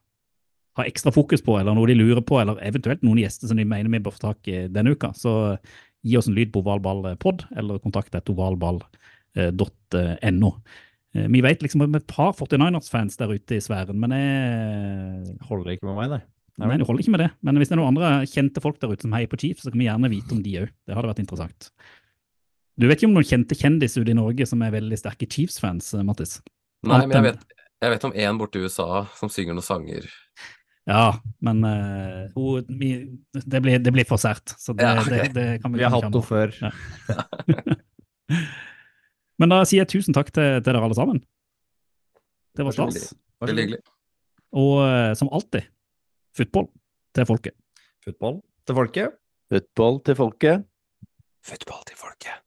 ha ekstra fokus på, eller noe de lurer på, eller eventuelt noen gjester som de mener vi bør få tak i denne uka, så gi oss en lyd på ovalballpod, eller kontakt et ovalball.no. Eh, Vi vet liksom om et par 49ers-fans der ute i sfæren, men jeg Holder ikke med meg, nei. Nei, du holder ikke med det. Men hvis det er noen andre kjente folk der ute som heier på Chiefs, så kan vi gjerne vite om de òg. Det hadde vært interessant. Du vet ikke om noen kjente kjendiser ute i Norge som er veldig sterke Chiefs-fans, eh, Mattis? Nei, men jeg vet, jeg vet om én borte i USA som synger noen sanger. Ja, men uh, hun, det, blir, det blir for sært. Så det, Ja, okay. det, det kan vi Vi har hatt henne før. Ja. Men da sier jeg tusen takk til, til dere alle sammen. Det var stas. Veldig hyggelig. Og uh, som alltid, football til folket. Football til folket. Football til folket. Football til folket.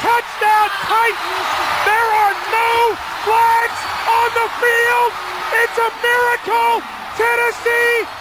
Touchdown Titans. There are no flags on the field. It's a miracle. Tennessee